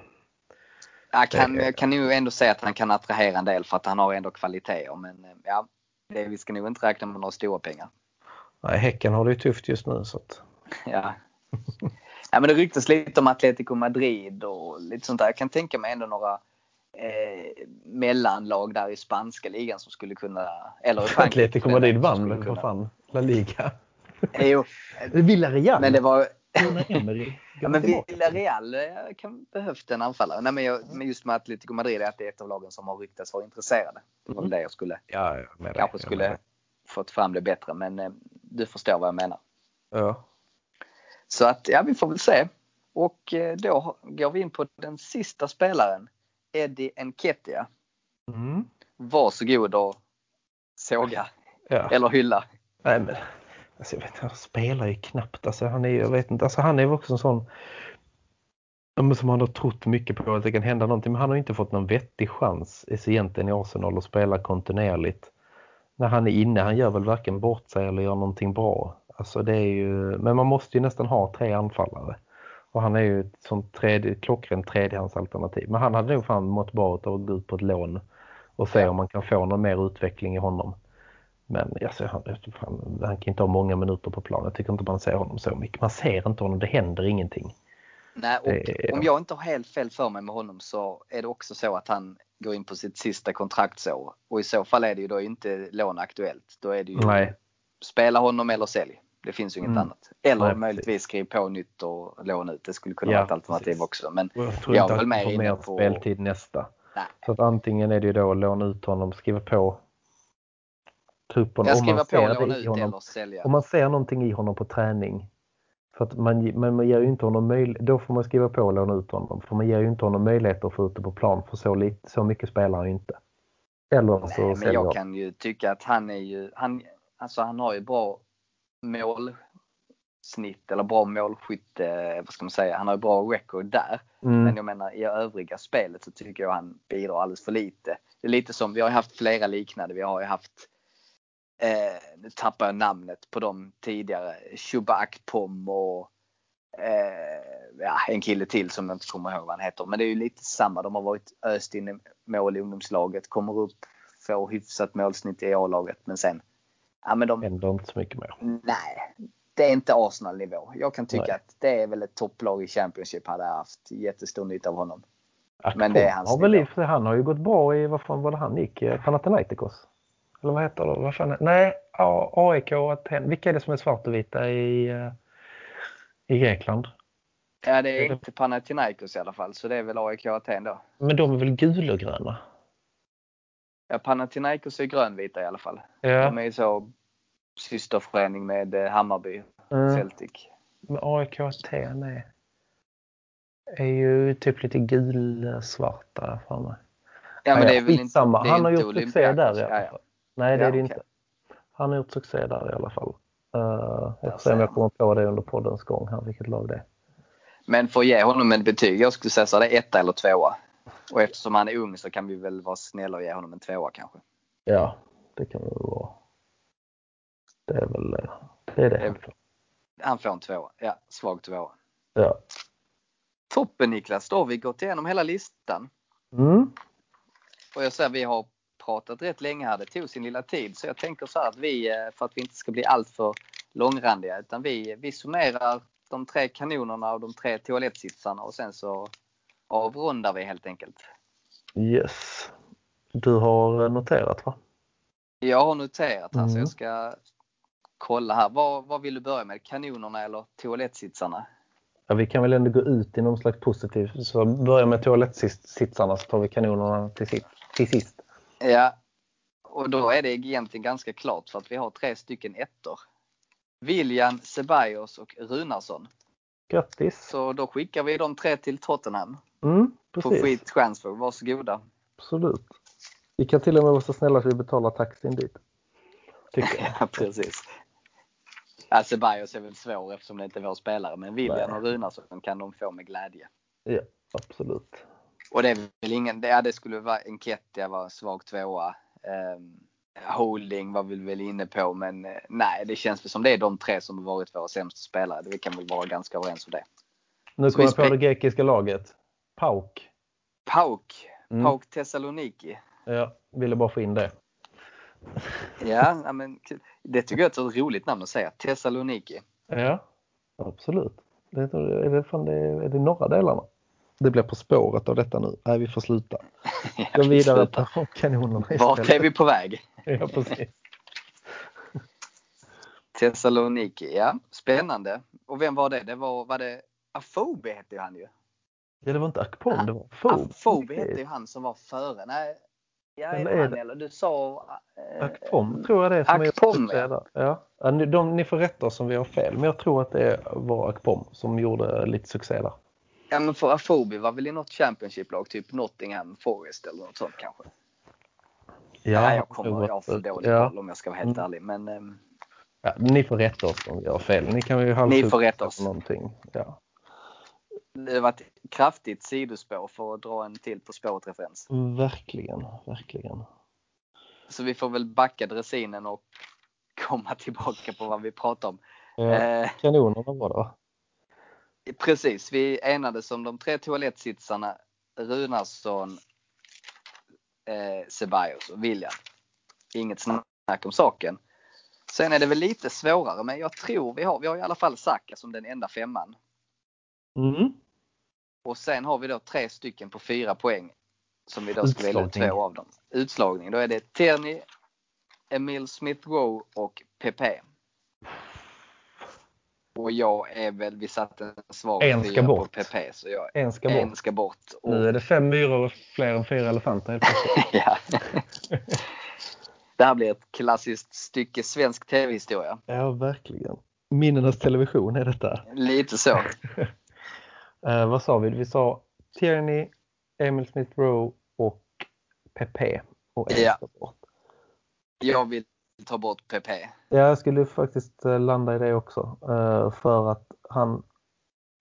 Jag kan, Det kan ju ändå säga att han kan attrahera en del för att han har ändå kvaliteter. Men eh, ja, det, vi ska nog inte räkna med några stora pengar. Nej, Häcken har det ju tufft just nu så att, Ja. ja, men det ryktas lite om Atletico Madrid och lite sånt där. Jag kan tänka mig ändå några eh, mellanlag där i spanska ligan som skulle kunna... Eller i Frankrike, Atletico för Madrid vann kunna- vad fan, La Liga. Jo, Villarreal. men det var... Ja, men Villarreal eh, kan behövt en anfallare. Nej, men, jag, men just med Atletico Madrid är att det är ett av lagen som har ryktats vara intresserade. Det var väl det jag skulle Ja, jag kanske jag skulle fått fram det bättre. Men eh, du förstår vad jag menar. Ja. Så att ja, vi får väl se. Och eh, då går vi in på den sista spelaren. Eddie Nketiah. Mm. Varsågod och såga ja. eller hylla. Nej men alltså, jag vet, han spelar ju knappt. Alltså, han är ju, jag vet inte, alltså, han är ju också en sån som han har trott mycket på att det kan hända någonting. Men han har inte fått någon vettig chans i- egentligen i Arsenal att spela kontinuerligt. När han är inne, han gör väl varken bort sig eller gör någonting bra. Alltså det är ju, men man måste ju nästan ha tre anfallare. Och han är ju ett sånt tredje, klockrent tredjehandsalternativ. Men han hade nog fan mått bra av att gå ut på ett lån och se om man kan få någon mer utveckling i honom. Men alltså, han, han, han kan inte ha många minuter på plan. Jag tycker inte man ser honom så mycket. Man ser inte honom, det händer ingenting. Nej, och om jag inte har helt fel för mig med honom så är det också så att han går in på sitt sista kontraktsår. Och i så fall är det ju då inte lånaktuellt. Då är det ju Nej. spela honom eller sälj. Det finns ju inget Mm. annat. Eller Nej, möjligtvis skriv på nytt och låna ut. Det skulle kunna Ja, vara ett alternativ precis. också. Men Och Jag tror Jag inte att väl han mer på- speltid nästa. nej. Så att antingen är det ju då att låna ut honom, skriva på truppen. Jag om man skriver på låna ut honom. eller sälja. Om man ser någonting i honom på träning. För att man, men man ger ju inte honom möjlighet, då får man skriva på och låna ut honom. För man ger ju inte honom möjlighet att få ut det på plan för så, lite, så mycket spelar han ju inte. Eller så Nej, men säljer jag kan ju tycka att han är ju, han, alltså han har ju bra målsnitt eller bra målskytte, vad ska man säga, han har ju bra record där. Mm. Men jag menar i övriga spelet så tycker jag han bidrar alldeles för lite. Det är lite som, vi har haft flera liknande. Vi har ju haft, eh, nu tappar jag namnet på dem tidigare, Chuba Akpom och eh, ja, en kille till som jag inte kommer ihåg vad han heter. Men det är ju lite samma. De har varit öst in i mål i ungdomslaget, kommer upp, får hyfsat målsnitt i A-laget. Men sen, ja men de, Händer inte så mycket mer. nej. Det är inte Arsenal-nivå. Jag kan tycka Nej. att det är väl ett topplag i Championship hade haft jättestor nytta av honom. Akpom Men det är hans har väl han har ju gått bra i, vad fan var det han gick? Panathinaikos? Eller vad heter det? Vad fan? Nej, A- AIK och Aten. Vilka är det som är svart och vita i, eh, i Grekland? Ja, det är inte Panathinaikos i alla fall, så det är väl AIK Aten då. Men de är väl gula och gröna? Ja, Panathinaikos är grönvita i alla fall. Ja. De är ju så systerförening med eh, Hammarby Mm. Celtic. Men AIK och Aten är, är ju typ lite gulsvarta för mig. Ja, men det är väl inte, det är Han har gjort succé där i alla fall. Nej, det Ja, är det okej. inte. Han har gjort succé där i alla fall. Uh, jag får se om jag kommer på det under poddens gång här, vilket lag det är. Men för att ge honom en betyg, jag skulle säga så är det etta eller tvåa. Och eftersom han är ung så kan vi väl vara snälla och ge honom en tvåa kanske. Ja, det kan väl vara. Det är väl eh, det. Är det. Det är- Han får en tvåa. Ja, svag tvåa. Ja. Toppen Niklas, då har vi gått igenom hela listan. Mm. Och jag säger vi har pratat rätt länge här. Det tog sin lilla tid. Så jag tänker så här att vi, eh, för att vi inte ska bli alltför långrandiga, utan vi, vi summerar de tre kanonerna och de tre toalettsitsarna och sen så avrundar vi helt enkelt. Yes. Du har noterat va? Jag har noterat här så Mm. jag ska kolla här. Vad, vad vill du börja med? Kanonerna eller toalettsitsarna? Ja, vi kan väl ändå gå ut i någon slags positiv. Så börja med toalettsitsarna så tar vi kanonerna till. Till sist. Ja, och då är det egentligen ganska klart för att vi har tre stycken ettor. William, Ceballos och Runarsson. Grattis! Så då skickar vi de tre till Tottenham. Mm, På precis. free transfer. Varsågoda. Absolut. Vi kan till och med vara så snälla att vi betalar taxin dit. Tycker jag. *laughs* Ja, precis. Ja, Ceballos är väl svår eftersom det inte är vår spelare. Men William Nej. och Runarsson kan de få med glädje. Ja, absolut. Och det är väl ingen, ja, det skulle vara Enketia var svag tvåa. Um, Holding var vi väl inne på men eh, nej det känns väl som det är de tre som har varit våra sämsta spelare. Vi kan väl vara ganska överens om det. Nu kommer jag på det grekiska laget. Pauk. Pauk. Mm. Pauk Thessaloniki. Ja, ville bara få in det. Ja, men det tycker jag är ett roligt namn att säga. Thessaloniki. Ja, absolut. Det, är, det, fan, det, är det norra delarna? Det blir på spåret av detta nu. Nej, vi får sluta. *laughs* Gå vidare på kanonerna Vart är vi på väg? *laughs* Ja, precis. *laughs* Thessaloniki, ja. Spännande. Och vem var det? Det var, var det Afobe hette ju han ju. Ja, det var inte Akpom, det var Afobe Fob. hette ju han som var före. Nej, ja, är Eller är han det- eller? Du sa... eh, Akpom tror jag det är som Akpom, succé ja. Ja. Ja, ni, de, ni får rätta oss om vi har fel, men jag tror att det var Akpom som gjorde lite succé där. Ja men för Afobe var väl i något Championship-lag, typ Nottingham Forest eller något sånt kanske. Ja, Nej, jag, kommer, jag har för dålig ja. koll om jag ska vara helt Mm. ärlig. Men ehm, Ja, ni får rätta oss om vi har fel. Ni kan ju Ni får rätta oss. Någonting. Ja. det varit ett kraftigt sidospår för att dra en till På spåret-referens. Verkligen, verkligen. Så vi får väl backa dressinen och komma tillbaka på vad vi pratar om. Ja, Eh, kanonerna var det va? Precis, vi enades om de tre toalettsitsarna Runarsson, eh, Ceballos och William. Inget snack om saken. Sen är det väl lite svårare, men jag tror vi har, vi har i alla fall Saka som den enda femman. Mm. Och sen har vi då tre stycken på fyra poäng. Som vi då ska välja två av dem. Utslagning. Då är det Tierney, Emil Smith Rowe och Pepe. Och jag är väl, vi satte en svag En ska fyra på bort. Pepe. Så jag, En ska bort. en ska bort. Och, Nu är det fem myror och fler än fyra elefanter helt *laughs* ja. det här blir ett klassiskt stycke svensk tv-historia. Ja, verkligen. Minnenas television är detta. Lite så. *laughs* Eh, vad sa vi? Vi sa Tierney, Emil Smith Rowe och Pepe. Och en Ja. ska bort. Jag vill ta bort PP. Ja, jag skulle faktiskt eh, landa i det också. Eh, för att han,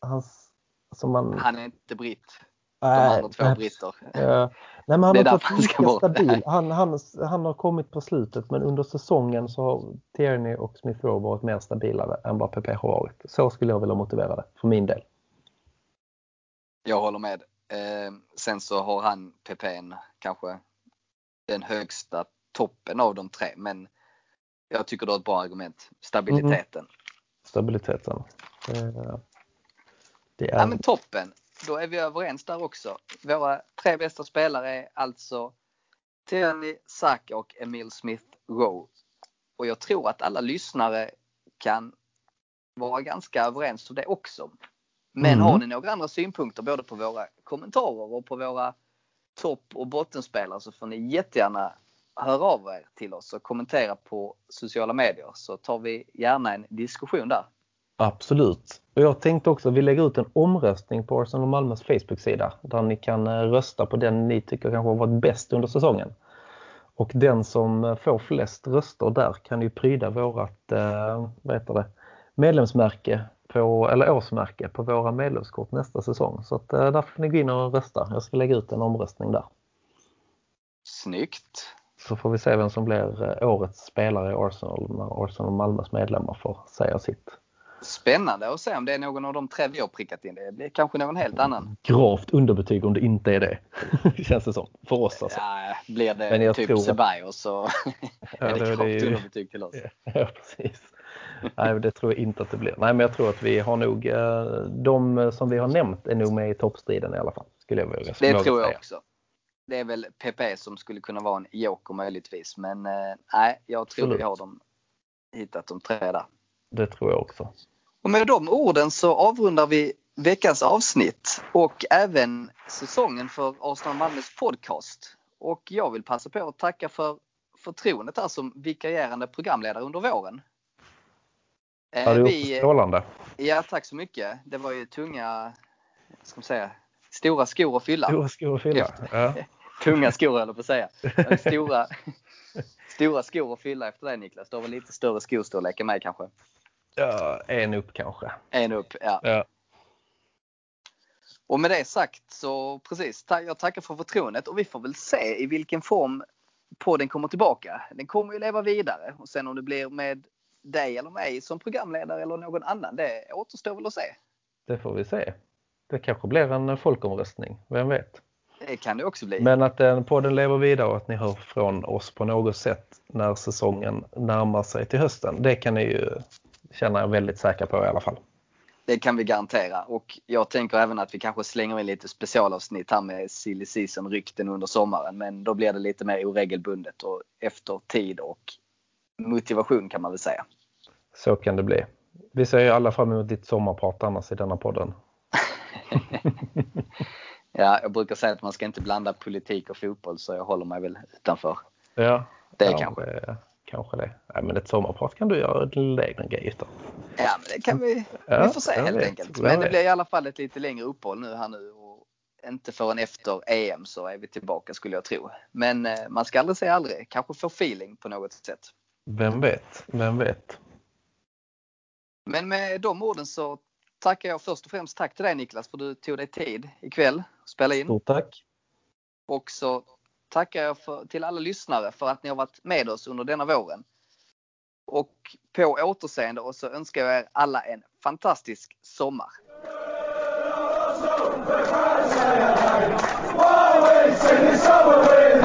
hans, som man, Han är inte britt. De Nej, andra två nej, britter. Ja. Nej, men han har ska lika stabil. Han, han, han har kommit på slutet men under säsongen så har Tierney och Smith Rowe varit mer stabilare än vad PP har varit. Så skulle jag vilja motivera det för min del. Jag håller med. Eh, sen så har han PPn kanske den högsta toppen av de tre. Men jag tycker du har ett bra argument. Stabiliteten. Stabiliteten. Det, det är Ja men toppen. Då är vi överens där också. Våra tre bästa spelare är alltså Tierney, Saka och Emil Smith Rowe. Och jag tror att alla lyssnare kan vara ganska överens om det också. Men Mm. har ni några andra synpunkter både på våra kommentarer och på våra topp och bottenspelare så får ni jättegärna höra av er till oss och kommentera på sociala medier så tar vi gärna en diskussion där. Absolut. Och jag tänkte också att vi lägger ut en omröstning på Arsenal Malmös Facebook-sida där ni kan eh, rösta på den ni tycker kanske har varit bäst under säsongen. Och den som eh, får flest röster där kan ju pryda vårat eh, vad heter det, medlemsmärke på, eller årsmärke på våra medlemskort nästa säsong. Så att, eh, där får ni gå in och rösta. Jag ska lägga ut en omröstning där. Snyggt! Så får vi se vem som blir eh, årets spelare i Arsenal när Arsenal Malmös medlemmar får säga sitt. Spännande att se om det är någon av de tre vi har prickat in. Det blir kanske någon helt annan. Gravt underbetyg om det inte är det. *laughs* Känns det som. För oss alltså. Ja, blir Men det jag typ tror Ceballos så *laughs* Ja, är det det- gravt ju- underbetyg till oss. *laughs* Ja, precis. Nej, det tror jag inte att det blir. Nej, men jag tror att vi har nog, eh, de som vi har nämnt är nog med i toppstriden i alla fall. Skulle jag våga, Det tror jag säga. också. Det är väl PP som skulle kunna vara en joker möjligtvis. Men eh, nej, jag tror Absolut. vi har dem, hittat de tre där. Det tror jag också. Och med de orden så avrundar vi veckans avsnitt och även säsongen för Arsenal Malmös podcast. Och jag vill passa på att tacka för förtroendet här som vikarierande programledare under våren. Eh, Ja, det är också vi- strålande. Ja, tack så mycket. Det var ju tunga, ska man säga, stora skor att fylla. Stora skor att fylla. Ja. *laughs* Tunga skor eller på att säga. Stora, *laughs* stora skor att fylla efter dig Niklas. Du har väl lite större skostorlek än mig kanske? ja, en upp kanske. En upp, ja. Ja. Och med det sagt så precis, jag tackar för förtroendet och vi får väl se i vilken form podden kommer tillbaka. Den kommer ju leva vidare och sen om det blir med dig eller mig som programledare eller någon annan, det återstår väl att se. Det får vi se. Det kanske blir en folkomröstning, vem vet? Det kan det också bli. Men att den podden lever vidare och att ni hör från oss på något sätt när säsongen närmar sig till hösten. Det kan ni ju känna er väldigt säkra på i alla fall. Det kan vi garantera och jag tänker även att vi kanske slänger in lite specialavsnitt här med silly season rykten under sommaren. Men då blir det lite mer oregelbundet och efter tid och motivation kan man väl säga. Så kan det bli. Vi ser ju alla fram emot ditt sommarprat annars i denna podden. *laughs* Ja, jag brukar säga att man ska inte blanda politik och fotboll så jag håller mig väl utanför. Ja, Det ja, kanske. Kanske det. Nej, men ett sommarprat kan du göra lite egna grejer utan. Ja, men det kan vi. Ja, vi får se helt vet, enkelt. Men det blir i alla fall ett lite längre uppehåll nu här nu. Och inte förrän efter EM så är vi tillbaka skulle jag tro. Men eh, man ska aldrig säga aldrig. Kanske få feeling på något sätt. Vem vet? Vem vet? Men med de orden så tackar jag först och främst tack till dig Niklas för du tog dig tid ikväll att spela in. Stort tack. Och så tackar jag för, till alla lyssnare för att ni har varit med oss under denna våren. Och på återseende och så önskar jag er alla en fantastisk sommar. Always in the summer.